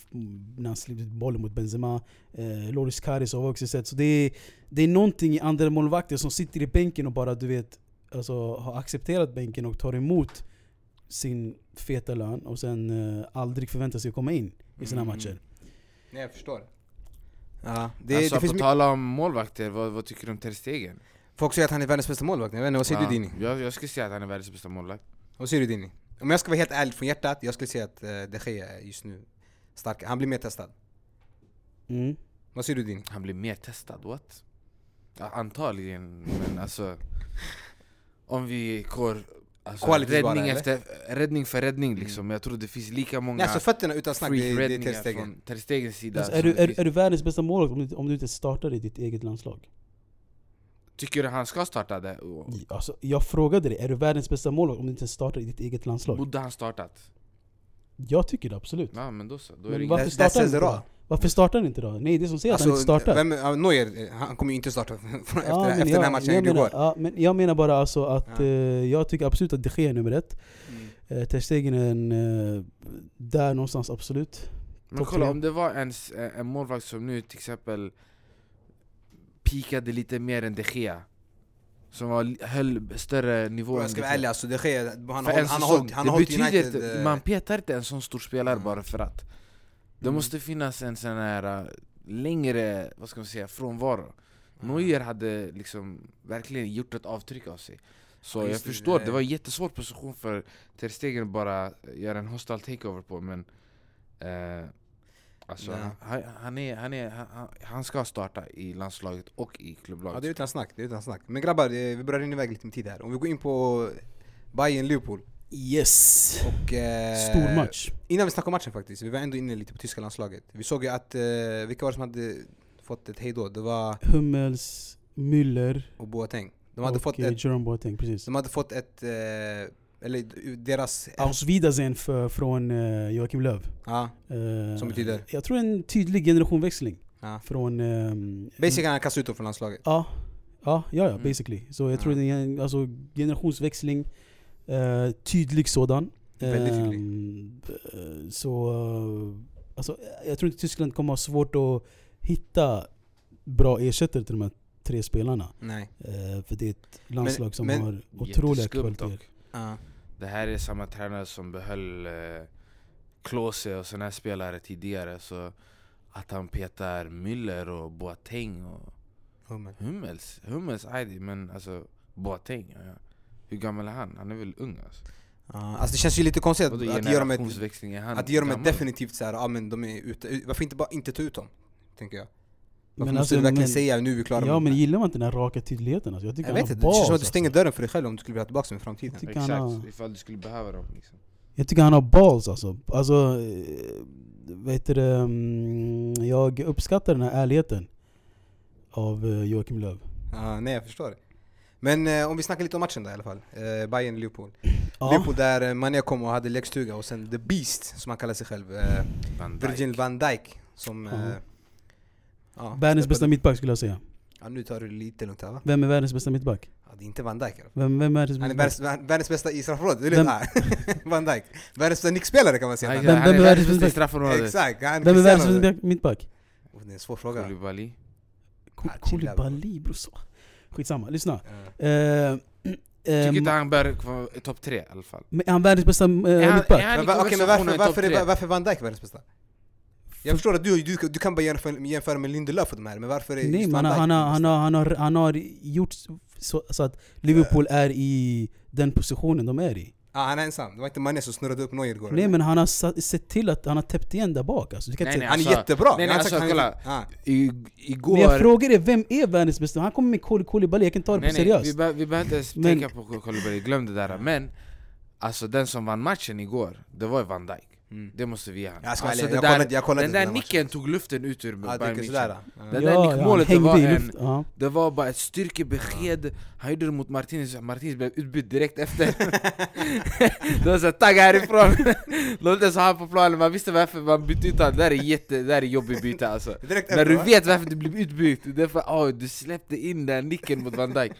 när han släppte bollen mot Benzema. Eh, Loris Karius har vi också sett. Så det är, det är någonting i andra målvakter som sitter i bänken och bara du vet alltså, har accepterat bänken och tar emot sin feta lön och sen eh, aldrig förväntar sig att komma in i här Mm. matcher. Nej jag förstår. Ja, det, alltså, det finns på tala om målvakter, vad, vad tycker du om Ter Stegen? folk säger att han är världens bästa målvakt, jag vet inte, vad säger Ja, du Dini? Jag, jag skulle säga att han är världens bästa målvakt Vad säger du Dini? Om jag ska vara helt ärlig från hjärtat, jag skulle säga att uh, De Gea är just nu stark. Han blir mer testad. Mm. Vad säger du din? Han blir mer testad, what? Ja, antagligen, men alltså Om vi går alltså, räddning, efter, räddning för räddning liksom Jag tror det finns lika många Nej, alltså fötterna utan snack, det, det är Ter Stegen. från Ter Stegens sida Alltså, är, du, är, är du världens bästa målvakt om du, om du inte startar i ditt eget landslag? Tycker du han ska starta det? Alltså, jag frågade dig, är du världens bästa målvakt om du inte startar i ditt eget landslag? Borde han startat? Jag tycker det absolut. Ja men då så, då är Men det varför startar han inte då? Varför startar han inte då? Nej, det är som säger att han inte Alltså, startar. vem, ja, Neuer, han kommer ju inte starta efter, Ja, efter den här matchen jag, menar, ja, men jag menar bara alltså att Ja. eh, jag tycker absolut att de Gea är nummer ett. Mm. Eh, Ter Stegen är en, eh, där någonstans absolut. Men Topp kolla tre. om det var en, eh, en målvakt som nu till exempel Pikade lite mer än de Gea Som var, höll större nivå jag ska de vara Gea. ärlig, alltså, det sker, han, har hållit- en han har säsong, hållit, han det betyder United... inte, eh, man petar inte en sån stor spelare Mm. bara för att Det Mm. måste finnas en sån här äh, längre, vad ska man säga, frånvaro Ja. Neuer hade liksom verkligen gjort ett avtryck av sig Så Ja, jag det, förstår, det- det var en jättesvår position för Ter Stegen att bara göra en hostile takeover på men eh, Alltså, han, han, är, han, är, han, han ska starta i landslaget och i Ja klubblaget det är utan snack, det är utan snack. Men grabbar, eh, vi börjar rinna iväg lite med tid här. Om vi går in på Bayern Liverpool. Yes! Och, eh, Stor match. Innan vi snackar om matchen faktiskt, vi var ändå inne lite på tyska landslaget. Vi såg ju att, eh, vilka var det som hade fått ett hejdå? Det var Hummels, Müller och Boateng. De hade och fått eh, ett, Jerome Boateng, precis. de hade fått ett, eh, eller deras... Aus Wiedersehen för, från eh, Joakim Löw. Ja, Eh, Som betyder? Jag tror en tydlig generationsväxling. ja. Från... ehm, Basically han kastade ut dem från landslaget. Ja, ja, ja, ja Mm. basically. Så jag tror det är en alltså, generationsväxling, eh, tydlig sådan. Väldigt tydlig. Ehm, eh, så, eh, alltså, jag tror inte Tyskland kommer ha svårt att hitta bra ersättare till de här tre spelarna. Nej. Eh, för det är ett landslag som men- har otroliga kvaliteter. Ja. Det här är samma tränare som behöll eh, Klose och såna här spelare tidigare så att han petar Müller och Boateng och Hummel. Hummels, Hummels Aidi, men alltså Boateng, ja. Hur gammal är han? Han är väl ung alltså? Ja, alltså det känns ju lite konstigt att, att ge dem ett, generationsväxling, är han att ge dem ett definitivt såhär, ja men de är ute, varför inte bara inte ta ut dem? Tänker jag. Varför Men måste alltså, du verkligen men- säga nu är vi klara Ja med men gillar man inte den här raka tydligheten? Alltså, jag tycker Jag vet inte, det känns som att du stänger alltså. dörren för dig själv om du skulle vilja tillbaka dem i framtiden. Exakt, han har- ifall du skulle behöva dem liksom. Jag tycker han har balls alltså. alltså eh, vet du, mm, jag uppskattar den här ärligheten av eh, Joakim Löw. Ja, nej jag förstår det. Men eh, om vi snackar lite om matchen då i alla fall. Eh, Bayern Liverpool. Ja. Liverpool där eh, Mané kom och hade lekstuga och sen The Beast som han kallar sig själv. Eh, Van. Virgil van Dijk. Som... Eh, ja, Världens bästa mittback skulle jag säga. Ja, nu tar du det lite lugnt här va? Vem är världens bästa mittback? Ja, det är inte van Dijk. Vem, vem är världens Han är bästa världens, bästa i straffområdet, det är Vem- det Van Dijk. Världens bästa nickspelare kan man säga. Vem- vem är är världens bästa i bästa? straffområdet. Exakt, han Vem är världens bästa mittback? Oh, Det är en svår fråga. Koulibaly. Koulibaly bror. Skitsamma, lyssna. Eh, Tycker ehm, inte han bör vara topp tre i alla fall? men är han världens bästa eh, mittback? okej, men varför, är, varför Van Dijk världens bästa? Jag förstår att du, du, du kan bara jämföra, jämföra med Lindelöf och de här, men varför är Nej Van han, Dijk han, har, han, har, han, har, han har gjort så, så att Liverpool är i den positionen de är i. Ah, han är ensam, det var inte Mané som snurrade upp Neuer igår. Nej men han har sett till att han har täppt igen där bak alltså. Du kan Nej, inte nej, han är alltså- jättebra! nej, nej, inte alltså, han är- I, Men jag igår... frågar dig, vem är världens bästa? Han kommer med Koulibaly, Koulibaly, jag kan ta det Nej, på nej, seriöst. vi, be, vi behöver inte ens Men- tänka på Koulibaly, glöm det där Men, alltså den som vann matchen igår, det var ju Van Dijk Mm. Det måste vi han. Jag ska alltså, det jag där, kollade, jag kollade Den där nicken tog luften ut ur Ja, Bayern det sådär. Ja. Den där nickmålet, han det var en-. Ja. Det var bara ett styrkebesked, han gjorde det mot Martinez, Martinez blev utbytt direkt efter Det var såhär 'tagga härifrån' Låter så här på planen, man visste varför man bytte ut honom, det där är jätte, det där är jobbigt byte alltså Direkt När du vet varför du blev utbytt, det är för att du släppte in den nicken mot Van Dijk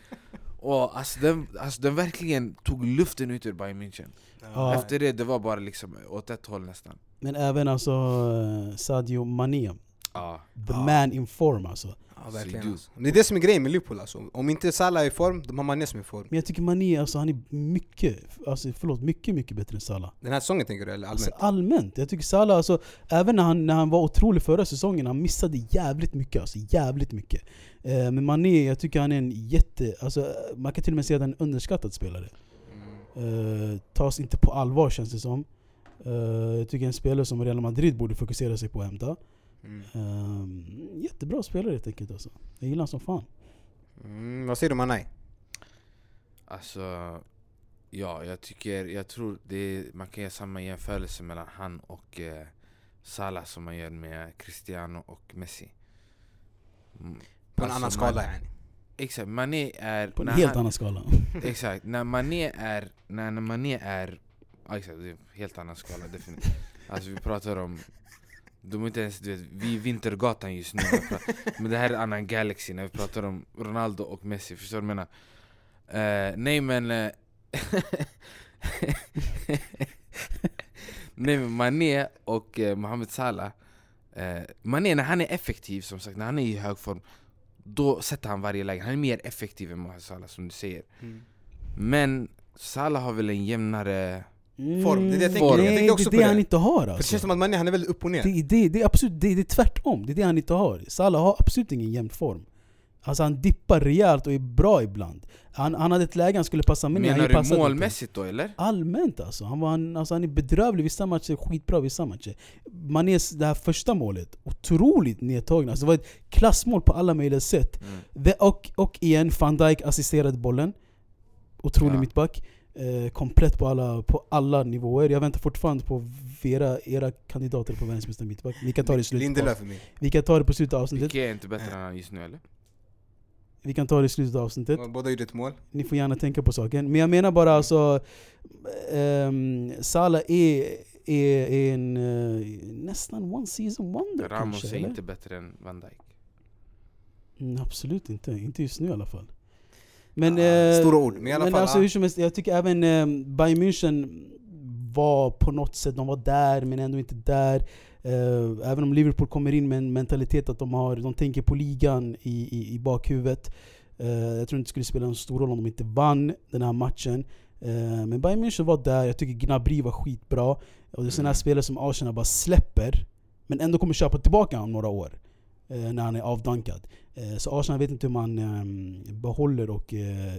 och alltså den, alltså den verkligen tog luften ut ur Bayern München Ja. Efter det, det var bara liksom åt ett håll nästan Men även alltså eh, Sadio Mané. Ja, The Ja. man in form alltså. Ja, verkligen alltså. Det är det som är grejen med Liverpool alltså. Om inte Salah är i form, de har Mané som är i form. Men jag tycker Mané, alltså, han är mycket, alltså, förlåt, mycket, mycket bättre än Salah. Den här säsongen tänker du, eller allmänt? Alltså, allmänt. Jag tycker Salah, alltså, även när han, när han var otrolig förra säsongen, han missade jävligt mycket. Alltså, jävligt mycket. Eh, men Mané, jag tycker han är en jätte... Alltså, man kan till och med säga att han är en underskattad spelare. Mm. Eh, tas inte på allvar känns det som. Eh, jag tycker en spelare som Real Madrid borde fokusera sig på att hämta. Mm. Ehm, jättebra spelare helt enkelt alltså. Jag gillar honom som fan. Mm, vad säger du Manay? Alltså, ja jag tycker, jag tror det är, man kan göra samma jämförelse mellan han och eh, Salah som man gör med Cristiano och Messi. Mm, På en alltså, annan skala man, yani. Exakt, Mané är... På en när helt han- annan skala. Exakt, när Mané är... När, när Mané är... Exakt, det är en helt annan skala definitivt. Alltså vi pratar om... De är inte ens, du vet, vi är Vintergatan just nu. Men det här är en annan galaxy när vi pratar om Ronaldo och Messi, förstår du vad jag menar? Eh, nej men... eh, nej men Mané och eh, Mohamed Salah eh, Mané när han är effektiv, som sagt, när han är i hög form Då sätter han varje läge, han är mer effektiv än Mohamed Salah som du säger Men Salah har väl en jämnare... Form, det är det jag tänker. Nej, Jag tänkte också det är det han inte har För det alltså. känns som att Mané han är väldigt upp och ner. Det, det, det är absolut det, det är tvärtom, det är det han inte har. Salah har absolut ingen jämn form. Alltså han dippar rejält och är bra ibland. Han, han hade ett läge han skulle passa med Menar han du passade inte. målmässigt då eller? Allmänt alltså. Han, var, han, alltså. han är bedrövlig vissa matcher, skitbra vissa matcher. Manés det här första målet, otroligt nedtagna. Alltså det var ett klassmål på alla möjliga sätt. Mm. Det, och, och igen, van Dijk assisterade bollen. Otrolig Ja. mittback. Eh, komplett på alla, på alla nivåer. Jag väntar fortfarande på era, era kandidater på världens bästa mittback. Vi kan ta det i slutet av, Lindelöf för mig. vi kan ta det på slutet av avsnittet. Piqué är inte bättre än han just nu eller? Vi kan ta det i slutet av avsnittet. Båda gjorde ett mål. Ni får gärna tänka på saken. Men jag menar bara alltså... Um, Salah är, är, är en eh, nästan one season wonder Ramos kanske, är eller? inte bättre än Van Dijk Mm, absolut inte, inte just nu i alla fall. Men, Ah, eh, stora ord, men i alla fall, alltså, hur som helst, jag tycker även eh, Bayern München var på något sätt, de var där men ändå inte där. Eh, även om Liverpool kommer in med en mentalitet att de, har, de tänker på ligan i, i, i bakhuvudet. Eh, jag tror inte det skulle spela någon stor roll om de inte vann den här matchen. Eh, men Bayern München var där, jag tycker Gnabry var skitbra. Och det är sådana här Mm. spelare som Arsenal bara släpper, men ändå kommer köpa tillbaka om några år. Eh, när han är avdankad. Eh, så Arsenal vet inte hur man eh, behåller och eh,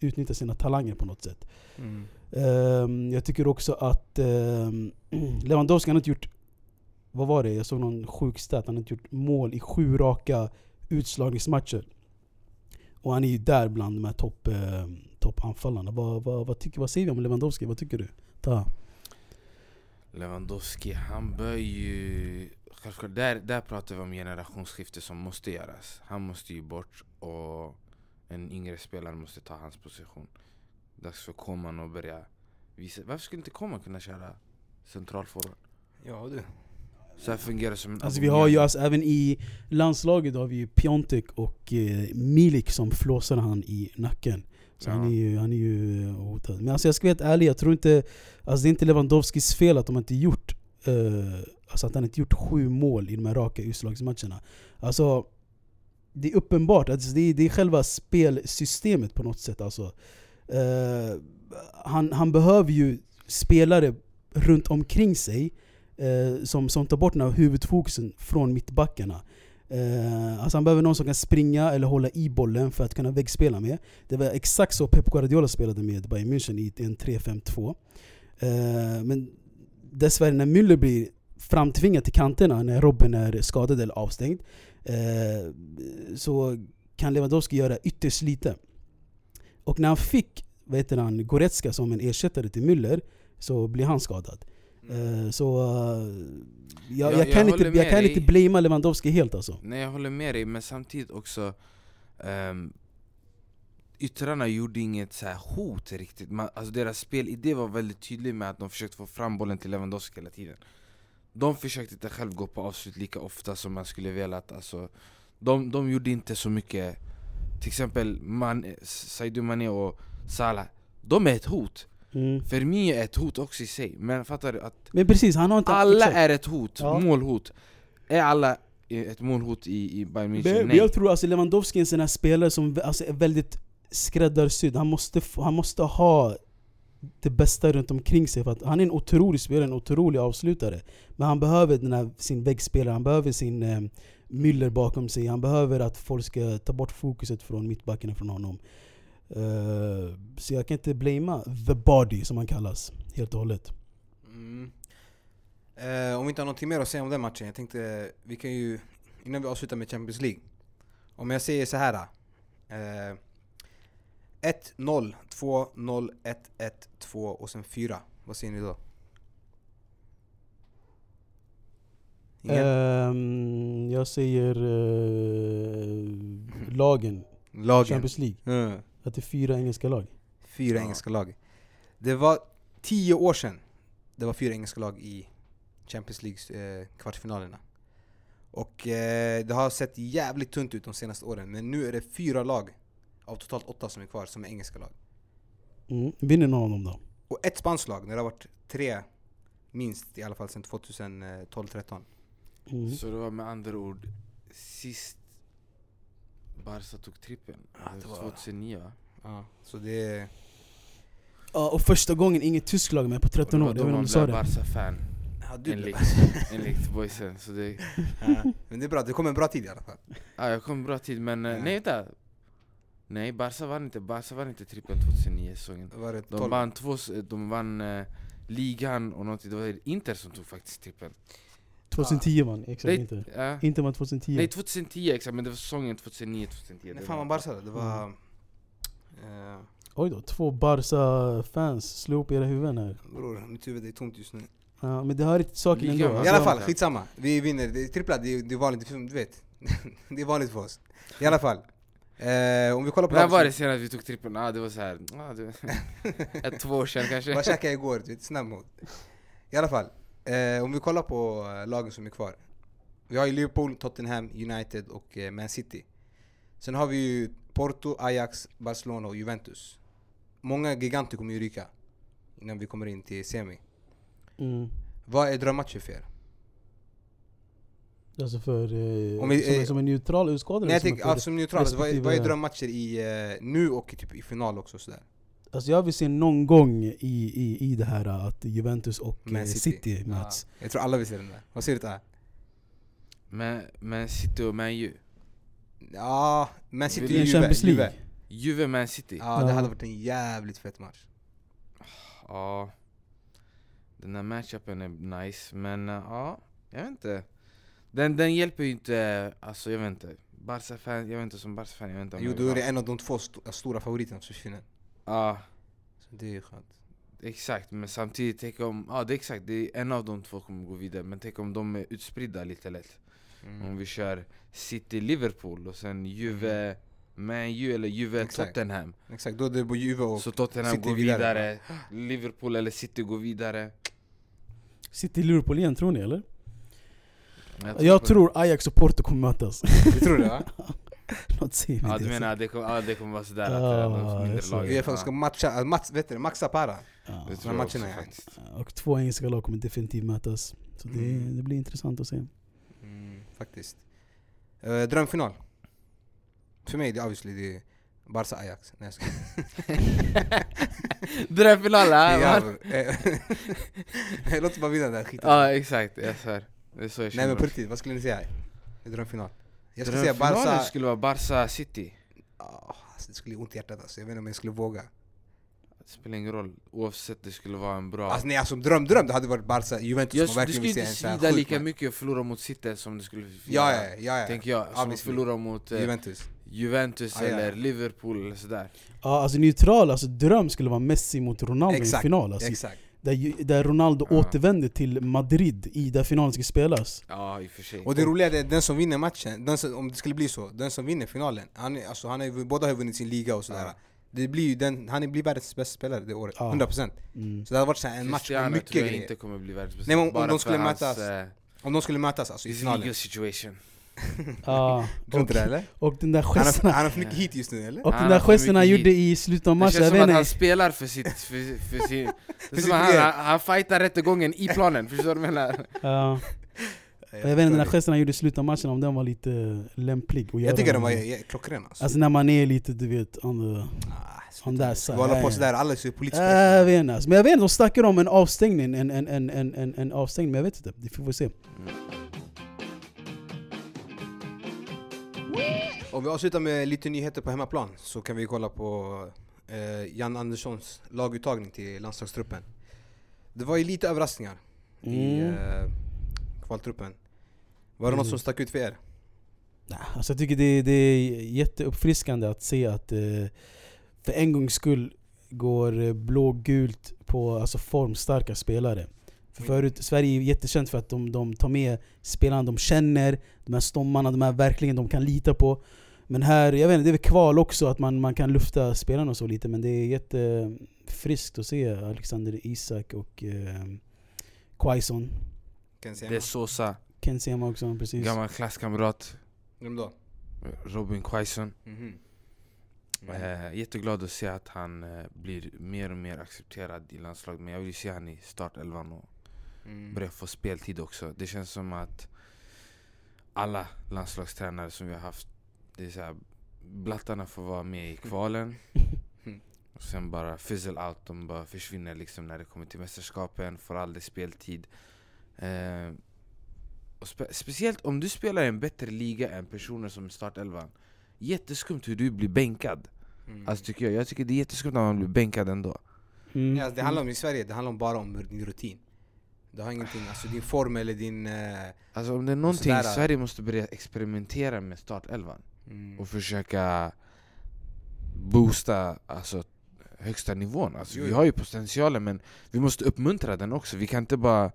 utnyttjar sina talanger på något sätt. Mm. Ehm, jag tycker också att ehm, Lewandowski han har inte gjort, vad var det? Jag såg någon sjuk stat, han har inte gjort mål i sju raka utslagningsmatcher. Och han är ju där bland de här topp, eh, toppanfallarna. Vad, vad, vad, tycker, vad säger vi om Lewandowski? Vad tycker du? Ta. Lewandowski, han bör ju... Självklart, där, där pratar vi om generationsskifte som måste göras. Han måste ju bort och en yngre spelare måste ta hans position. Dags för Koman att börja visa. Varför skulle inte Koman kunna köra centralforward? Ja du. Så här fungerar som en Alltså vi har ju alltså, även i landslaget har vi ju Piontek och eh, Milik som flåsar han i nacken. Så Ja. han är ju, han är ju eh, hotad. Men alltså jag ska vara helt ärlig, jag tror inte... Alltså det är inte Lewandowskis fel att de inte gjort... Eh, alltså att han inte gjort sju mål i de här raka utslagsmatcherna. Alltså... Det är uppenbart, alltså det, är, det är själva spelsystemet på något sätt alltså. Uh, han, han behöver ju spelare runt omkring sig uh, som, som tar bort den här huvudfokusen från mittbackarna. Uh, alltså han behöver någon som kan springa eller hålla i bollen för att kunna väggspela med. Det var exakt så Pep Guardiola spelade med Bayern München i en 3-5-2. Uh, men dessvärre när Müller blir framtvingad till kanterna när Robben är skadad eller avstängd eh, så kan Lewandowski göra ytterst lite. Och när han fick vad heter han, Goretzka som en ersättare till Müller så blir han skadad. Eh, så eh, jag, Jag- jag, jag kan, håller inte, jag kan dig. inte blamea Lewandowski helt alltså. Nej jag håller med dig, men samtidigt också um, Yttrarna gjorde inget så hot riktigt, Man, alltså deras spelidé var väldigt tydlig med att de försökte få fram bollen till Lewandowski hela tiden De försökte inte själv gå på avslut lika ofta som man skulle velat alltså, de, de gjorde inte så mycket Till exempel Man, Sadio Mané och Salah De är ett hot, Mm. Firmino är ett hot också i sig Men fattar du att Men precis, han har inte... alla exakt. är ett hot, Ja. målhot Är alla ett målhot i, i Bayern München? Nej jag tror alltså Lewandowski är en sån här spelare som alltså, är väldigt skräddarsydd. Han måste, han måste ha det bästa runt omkring sig. För att han är en otrolig spelare, en otrolig avslutare. Men han behöver den här, sin väggspelare, han behöver sin eh, Müller bakom sig. Han behöver att folk ska ta bort fokuset från mittbacken från honom. Uh, så jag kan inte blamea the body som han kallas, helt och hållet. Mm. Uh, om vi inte har någonting mer att säga om den matchen, jag tänkte vi kan ju, innan vi avslutar med Champions League. Om jag säger så här. Eh, Eh, 1-0, 2-0, 1-1, 2 och sen 4. Vad säger ni då? Ingen? Ehm, jag säger eh, lagen, Lagen. Champions League. Mm. Att det är fyra engelska lag. Fyra Ja. engelska lag. Det var tio år sedan det var fyra engelska lag i Champions League eh, kvartsfinalerna. Och eh, det har sett jävligt tunt ut de senaste åren, men nu är det fyra lag av totalt åtta som är kvar som är engelska lag. Mm. Vinner någon av dem då? Och ett spanskt lag, när det har varit tre minst i alla fall sedan 2012-13. Mm. Så det var med andra ord sist Barca tog trippen. Ja, det var- 2009 va? Ja, så det. Ja, och första gången inget tyskt lag med på 13 år. Jag vet inte då om man du sa det. Barca-fan. Ja, du Enligt, enligt boysen. Så det, ja. Men det är bra, det kom en bra tid i alla fall. ja, jag kom bra tid men eh, Ja. nej vänta. Nej Barca vann inte, Barca vann inte trippen 2009 säsongen. Var det De 12? vann, två, de vann eh, ligan och någonting, det var Inter som tog faktiskt trippen. 2010 man, exakt Nej, inte. Ja. Inte man 2010. Nej 2010 exakt, men det var säsongen 2009-2010 När fan var Barca? Det var... Eh, Oj då, två Barca-fans slog upp era huvuden här. bror, mitt huvud är tomt just nu. Ja, men det hör inte saken ändå. I alla fall, skitsamma. Vi vinner. Trippla, det är, det är vanligt, du vet. det är vanligt för oss. I alla fall. Eh, om vi kollar på När var det senast vi tog trippen? Ah, det var så här. Ah, det ett, två år sedan kanske. Vad käkade jag igår? Du vet, snabb mode. I alla fall. Eh, om vi kollar på eh, lagen som är kvar. Vi har ju Liverpool, Tottenham, United och eh, Man City. Sen har vi ju Porto, Ajax, Barcelona och Juventus. Många giganter kommer ju ryka innan vi kommer in till semi. mm. Vad är drömmatcher för er? Alltså för... Eh, Om vi- som, eh, som en neutral utskådare? Nej, jag som tänker, ja, som neutral, alltså, vad, är, vad är drömmatcher i eh, nu och typ i final också sådär? Alltså jag vill se någon gång i, i, i det här att Juventus och Man eh, City. City, möts. Ja, jag tror alla vill se den där. Vad säger du där? Men, men City och Man U. Ja, Man City I och en Juve. Champions League. Juve. Juve Man City. Ja, det Ja. hade varit en jävligt fet match. Ja. Den här matchupen är nice, men eh, ja, jag vet inte. Den, den hjälper ju inte, alltså jag vet inte. Barca-fan, jag vet inte som Barca-fan, jag vet inte om Jo, jag då är det en av de två st- stora favoriterna som försvinner. Ja, Så det är skönt. exakt. Men samtidigt, tänk om, ja det är exakt, det är en av de två kommer gå vidare. Men tänk om de är utspridda lite lätt. Mm. Om vi kör City-Liverpool och sen Juve, Man U eller Exakt. Juve-Tottenham. Exakt, då är det på Juve och... Så Tottenham City går vidare. vidare, Liverpool eller City går vidare. City Liverpool igen tror ni eller? Jag Jag på- tror Ajax och Porto kommer mötas. Du tror det va? Något säger mig Ja det, du menar det kommer, ja, det kommer vara sådär att är de jag mindre lagen Uefa ska matcha, äh, mats, vet du, maxa para. Ja. Det de tror jag också faktiskt. Och två engelska lag kommer definitivt mötas. Så det, Mm. det blir intressant att se. Mm, faktiskt. Uh, drömfinal? För mig det är obviously det är Barca-Ajax. Nej jag skojar. Drömfinal ja, eh, Låt oss bara vinna den här skiten. Ja exakt, jag svär. Det är så jag Nej känner. men på riktigt, vad skulle ni säga? I drömfinal? Jag skulle säga Barca... skulle vara Barca City. Ah, alltså, det skulle göra ont i hjärtat alltså. jag vet inte om jag skulle våga. Det spelar ingen roll, oavsett det skulle vara en bra... Alltså nej alltså dröm, dröm, det hade varit Barca, Juventus jag, som det verkligen skulle vill se inte en sån här svida sjuk lika mycket att förlora mot City som det skulle svida, Ja ja, ja, ja. tänker jag. Som att förlora mot eh, Juventus. Juventus Ah, ja. eller Liverpool eller sådär. Ja, alltså neutral, alltså dröm skulle vara Messi mot Ronaldo i Exakt, final. Alltså, Exakt. Där, där Ronaldo Ja. återvänder till Madrid i där finalen ska spelas. Ja i och för sig. Och det roliga är att den som vinner matchen, den som, om det skulle bli så, den som vinner finalen, han, är- alltså, han ju, båda har vunnit sin liga och sådär. Ja. Det blir ju den, han blir världens bästa spelare det året, Ja. 100% Mm. Så det hade varit så här en match med mycket grejer inte kommer bli världens bästa. Nej, om- om de skulle hans, mötas eh, Om de skulle mötas alltså i finalen legal situation. Ja, Tror du inte det och, eller? och den där Han gesten han har för mycket hit just nu eller? och Han den där gesten han gjorde i slutet av Det matchen, känns jag som att han spelar för sitt... För, för sin, det som han, han, han fightar rättegången i planen, förstår du vad jag menar? Ja. Jag vet inte, den där gesten han gjorde i slutet av matchen, om den var lite lämplig att göra. Jag tycker den var klockren alltså, Alltså när man är lite, du vet, on the... ah, on that Vi side. håller på sådär, alla är så politiskt Äh, jag vet inte, alltså. men jag vet inte, de snackar om en avstängning, en, en, en, en, en, en avstängning, men jag vet inte. Det får vi se. Om vi avslutar med lite nyheter på hemmaplan så kan vi kolla på eh, Jan Anderssons laguttagning till landslagstruppen. Det var ju lite överraskningar i Mm. eh, kvaltruppen. Var det något som stack ut för er? Alltså jag tycker det, det är jätteuppfriskande att se att eh, för en gångs skull går eh, blå-gult på alltså formstarka spelare. För Mm. förut, Sverige är jättekänt för att de, de tar med spelarna de känner, de här stommarna, de här verkligen de kan lita på. Men här, jag vet inte, det är väl kval också att man, man kan lufta spelarna och så lite men det är jättefriskt att se Alexander Isak och eh, Quaison. Det är Sosa, Ken Sema också, precis. gammal klasskamrat, Vem då? Robin Quaison. Mhm. Eh, jätteglad att se att han eh, blir mer och mer accepterad i landslaget Men jag vill ju se han i startelvan och Mm. börja få speltid också Det känns som att alla landslagstränare som vi har haft Det är så här, Blattarna får vara med i kvalen och sen bara fizzle out, de bara försvinner liksom när det kommer till mästerskapen, får aldrig speltid eh, och spe Speciellt om du spelar i en bättre liga än personer som är startelvan Jätteskumt hur du blir bänkad Mm. Alltså tycker jag, jag tycker det är jätteskumt när man blir bänkad ändå Mm. Ja, alltså, det handlar om i Sverige, det handlar om bara om din rutin. Det har ingenting, alltså din form eller din... eh, Alltså om det är någonting Sådär, Sverige måste börja experimentera med startelvan mm. och försöka boosta alltså, högsta nivån. Alltså, Jo, vi har ju potentialen men vi måste uppmuntra den också. Vi kan inte bara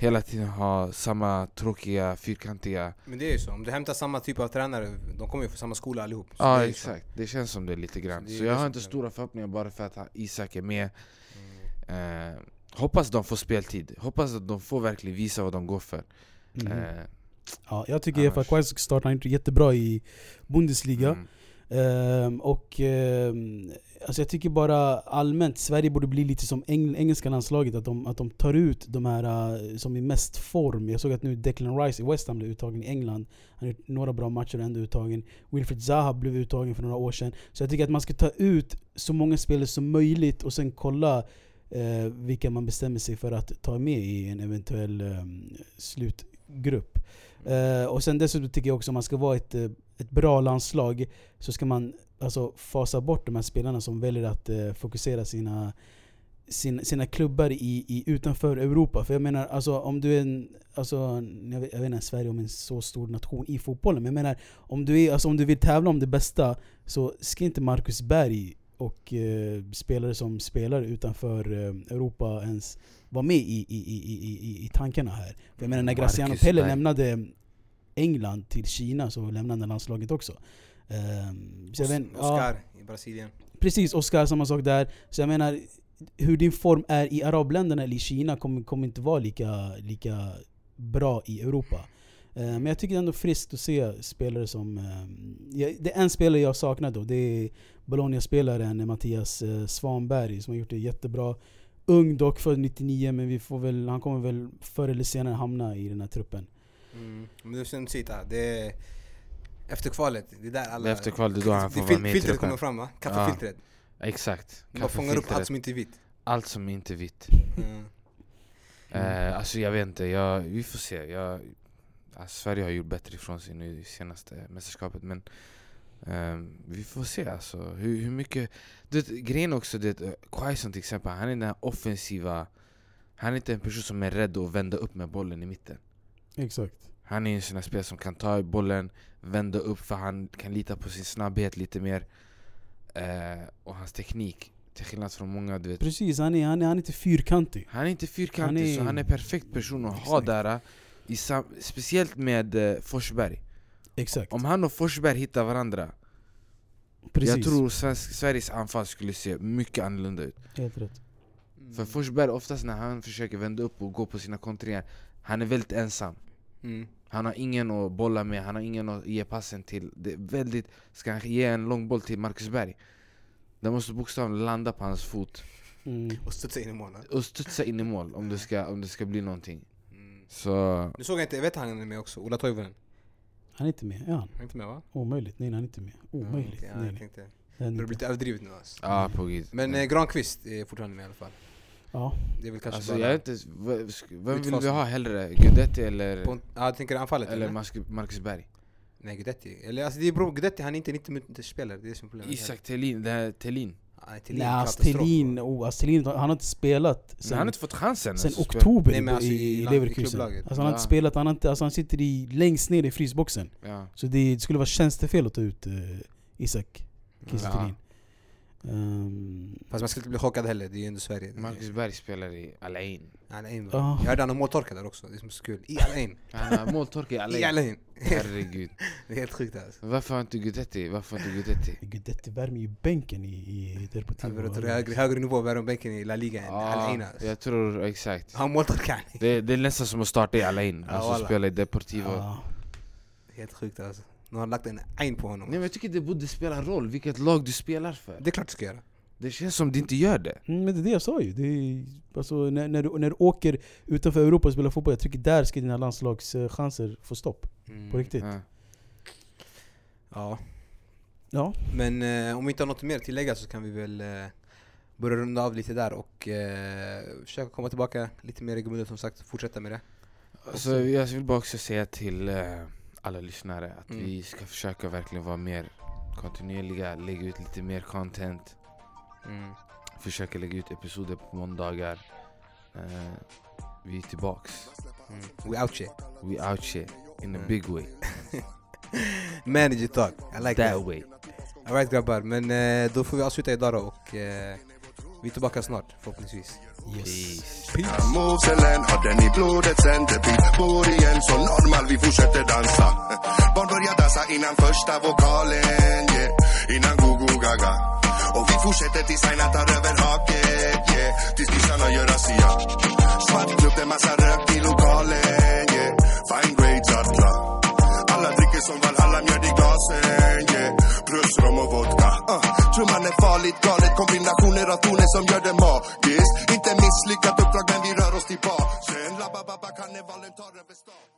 hela tiden ha samma tråkiga, fyrkantiga... Men det är ju så, om du hämtar samma typ av tränare, de kommer ju från samma skola allihop. Så Ja det ju så. exakt, det känns som det lite grann. Så Så jag har inte stora förhoppningar bara för att Isak är med. Mm. Eh, hoppas de får speltid, hoppas att de får verkligen visa vad de går för. Mm. Eh, Ja, jag tycker Annars- Quaison startar han jättebra i Bundesliga. mm. Ehm, och ehm, alltså jag tycker bara allmänt, Sverige borde bli lite som eng engelska landslaget, att de, att de tar ut de här eh, som är mest form. Jag såg att nu Declan Rice i West Ham blev uttagen i England. Han har gjort några bra matcher och ändå uttagen. Wilfred Zaha blev uttagen för några år sedan. Så jag tycker att man ska ta ut så många spelare som möjligt och sen kolla eh, vilka man bestämmer sig för att ta med i en eventuell eh, slutgrupp. Uh, och sen dessutom tycker jag också om man ska vara ett, eh, ett bra landslag så ska man alltså fasa bort de här spelarna som väljer att uh, fokusera sina, sin, sina klubbar i, i utanför Europa. För jag menar, alltså om du är en, alltså, jag vet, jag vet inte Sverige om en så stor nation i fotbollen, men jag menar om du, är, alltså, om du vill tävla om det bästa så ska inte Marcus Berg och eh, spelare som spelar utanför eh, Europa ens vara med i, i, i, i, i, tankarna här. För jag menar när Graciano Pelle lämnade England till Kina så lämnade han landslaget också. Ehm, så jag vet, ja, Oscar i Brasilien. precis, Oscar samma sak där. Så jag menar, hur din form är i arabländerna eller i Kina kommer, kommer inte vara lika, lika bra i Europa. Eh, Men jag tycker det är ändå friskt att se spelare som... eh, jag- Det är en spelare jag saknar då, det är Bologna-spelaren Mattias eh, Svanberg som har gjort det jättebra. Ung dock, född 99, men vi får väl, han kommer väl förr eller senare hamna i den här truppen. Mm. Men det säger, Taha, det är efter kvalet, det är där alla... Efter kvalet, det är då han får vara med i Filtret truppen. kommer fram va? Kaffefiltret. Exakt. Man fångar upp allt som inte är vitt. allt som inte är vitt. Mm. Eh, alltså jag vet inte, jag, vi får se. Jag, alltså, Sverige har gjort bättre ifrån sig nu i senaste mästerskapet men ehm, vi får se alltså hur, hur mycket... Du vet, grejen också, det, uh, Quaison till exempel, han är den här offensiva... Han är inte en person som är rädd att vända upp med bollen i mitten. Exakt. Han är en sån här spelare som kan ta bollen, vända upp för han kan lita på sin snabbhet lite mer. Eh, och hans teknik, till skillnad från många du vet Precis, han är, han är, han är inte fyrkantig. Han är inte fyrkantig, Han är- så han är perfekt person att ha Exakt. där äh, i sam- Speciellt med eh, Forsberg Exakt. Om han och Forsberg hittar varandra Precis. Jag tror svensk, Sveriges anfall skulle se mycket annorlunda ut Helt rätt. För Forsberg oftast när han försöker vända upp och gå på sina kontringar Han är väldigt ensam Mm. Han har ingen att bolla med, han har ingen att ge passen till det är väldigt, Ska han ge en lång boll till Marcus Berg Den måste bokstavligen landa på hans fot Mm. Och studsa in i mål. och studsa in i mål om det ska, om det ska bli någonting Mm. Så Nu såg jag inte, jag vet han är med också, Ola Toivonen. Han är inte med, är han? Han är inte med va? Omöjligt. Nej, han är inte med. Omöjligt. Ja, nej, jag nej. tänkte, Det inte. lite överdrivet nu alltså. Ja, på gud. Men eh, Granqvist är fortfarande med i alla fall. Ja. Det är väl kanske Alltså bara... jag vet inte, v- sk- vem vill vi ha hellre? Guidetti eller, Pont- Ja, jag tänker anfallet eller eller? Marcus, Berg? Nej Guidetti. Eller alltså det är bro, Guidetti han är inte 90 minuters spelare, det är det som är problemet. Isak Thelin, det här Thelin Nej, Thelin, Nej, katastrof. Astelin, oh, Astelin, han har inte spelat sen, han har inte fått chansen sen alltså, oktober Nej, alltså i, i Leverkusen. Alltså, han har inte spelat, han, har inte, alltså, han sitter i, längst ner i frysboxen. Ja. Så det, det skulle vara tjänstefel att ta ut uh, Isak Kiese Ja. Ehm, Fast man ska inte bli chockad heller, det är ju ändå Sverige. Marcus Berg spelar i Al Ain. Al Ain, va? Ja. Jag hörde han har måltorka där också, det är som så kul. I Al Ain. Han har måltorka i Al I Al Ain. Ain. Herregud. Det är helt sjukt alltså. Varför har inte Guidetti? Varför har inte Guidetti? Guidetti värmer ju bänken i, i Deportivo. Han vill högre, högre nivå värre om bänken i La Liga än Al Ain alltså. jag tror exakt. Han måltorkar. Det, det är nästan som att starta i Al Ain. Ja, Alltså walla. spela i Deportivo. Ja. Helt sjukt alltså. Nu har han lagt en Ain på honom. Nej men jag tycker det borde spela roll vilket lag du spelar för. Det är klart du ska göra. Det känns som det inte gör det. Mm, men det är det jag sa ju. Det är, alltså, när, när, du, när du åker utanför Europa och spelar fotboll, jag tycker där ska dina landslagschanser få stopp. Mm. På riktigt. Ja. Ja. Ja. Men eh, om vi inte har något mer att tillägga så kan vi väl eh, börja runda av lite där och eh, försöka komma tillbaka lite mer regelbundet som sagt, fortsätta med det. Alltså, jag vill bara också säga till eh, alla lyssnare att Mm. vi ska försöka verkligen vara mer kontinuerliga, lägga ut lite mer content. Mm. Försöka lägga ut episoder på måndagar. Eh, vi är tillbaks. Mm. We out shit. We out shit in a Mm. big way. Manager talk, I like That that. way. Alright grabbar, men eh, då får vi avsluta idag då och eh, vi är tillbaka snart förhoppningsvis. Peace. Moselen har den i blodet sen det blir bor igen Så normal vi fortsätter dansa Barn börjar dansa innan första vokalen yeah. Innan go-go gaga Och vi fortsätter tills Aina tar över haket yeah. Tills kissarna gör razzia Svart klubb, det är massa rök i lokalen yeah. Fine grades alla Alla dricker som Valhalla, Hälla mjöd i glasen, yeah. Bröst, rom och vodka. Ah, uh. Tror man är farligt galet, kombinationer av toner som gör det magiskt. Inte misslyckat uppdrag men vi rör oss till basen La bababa, karnevalen tar över stan.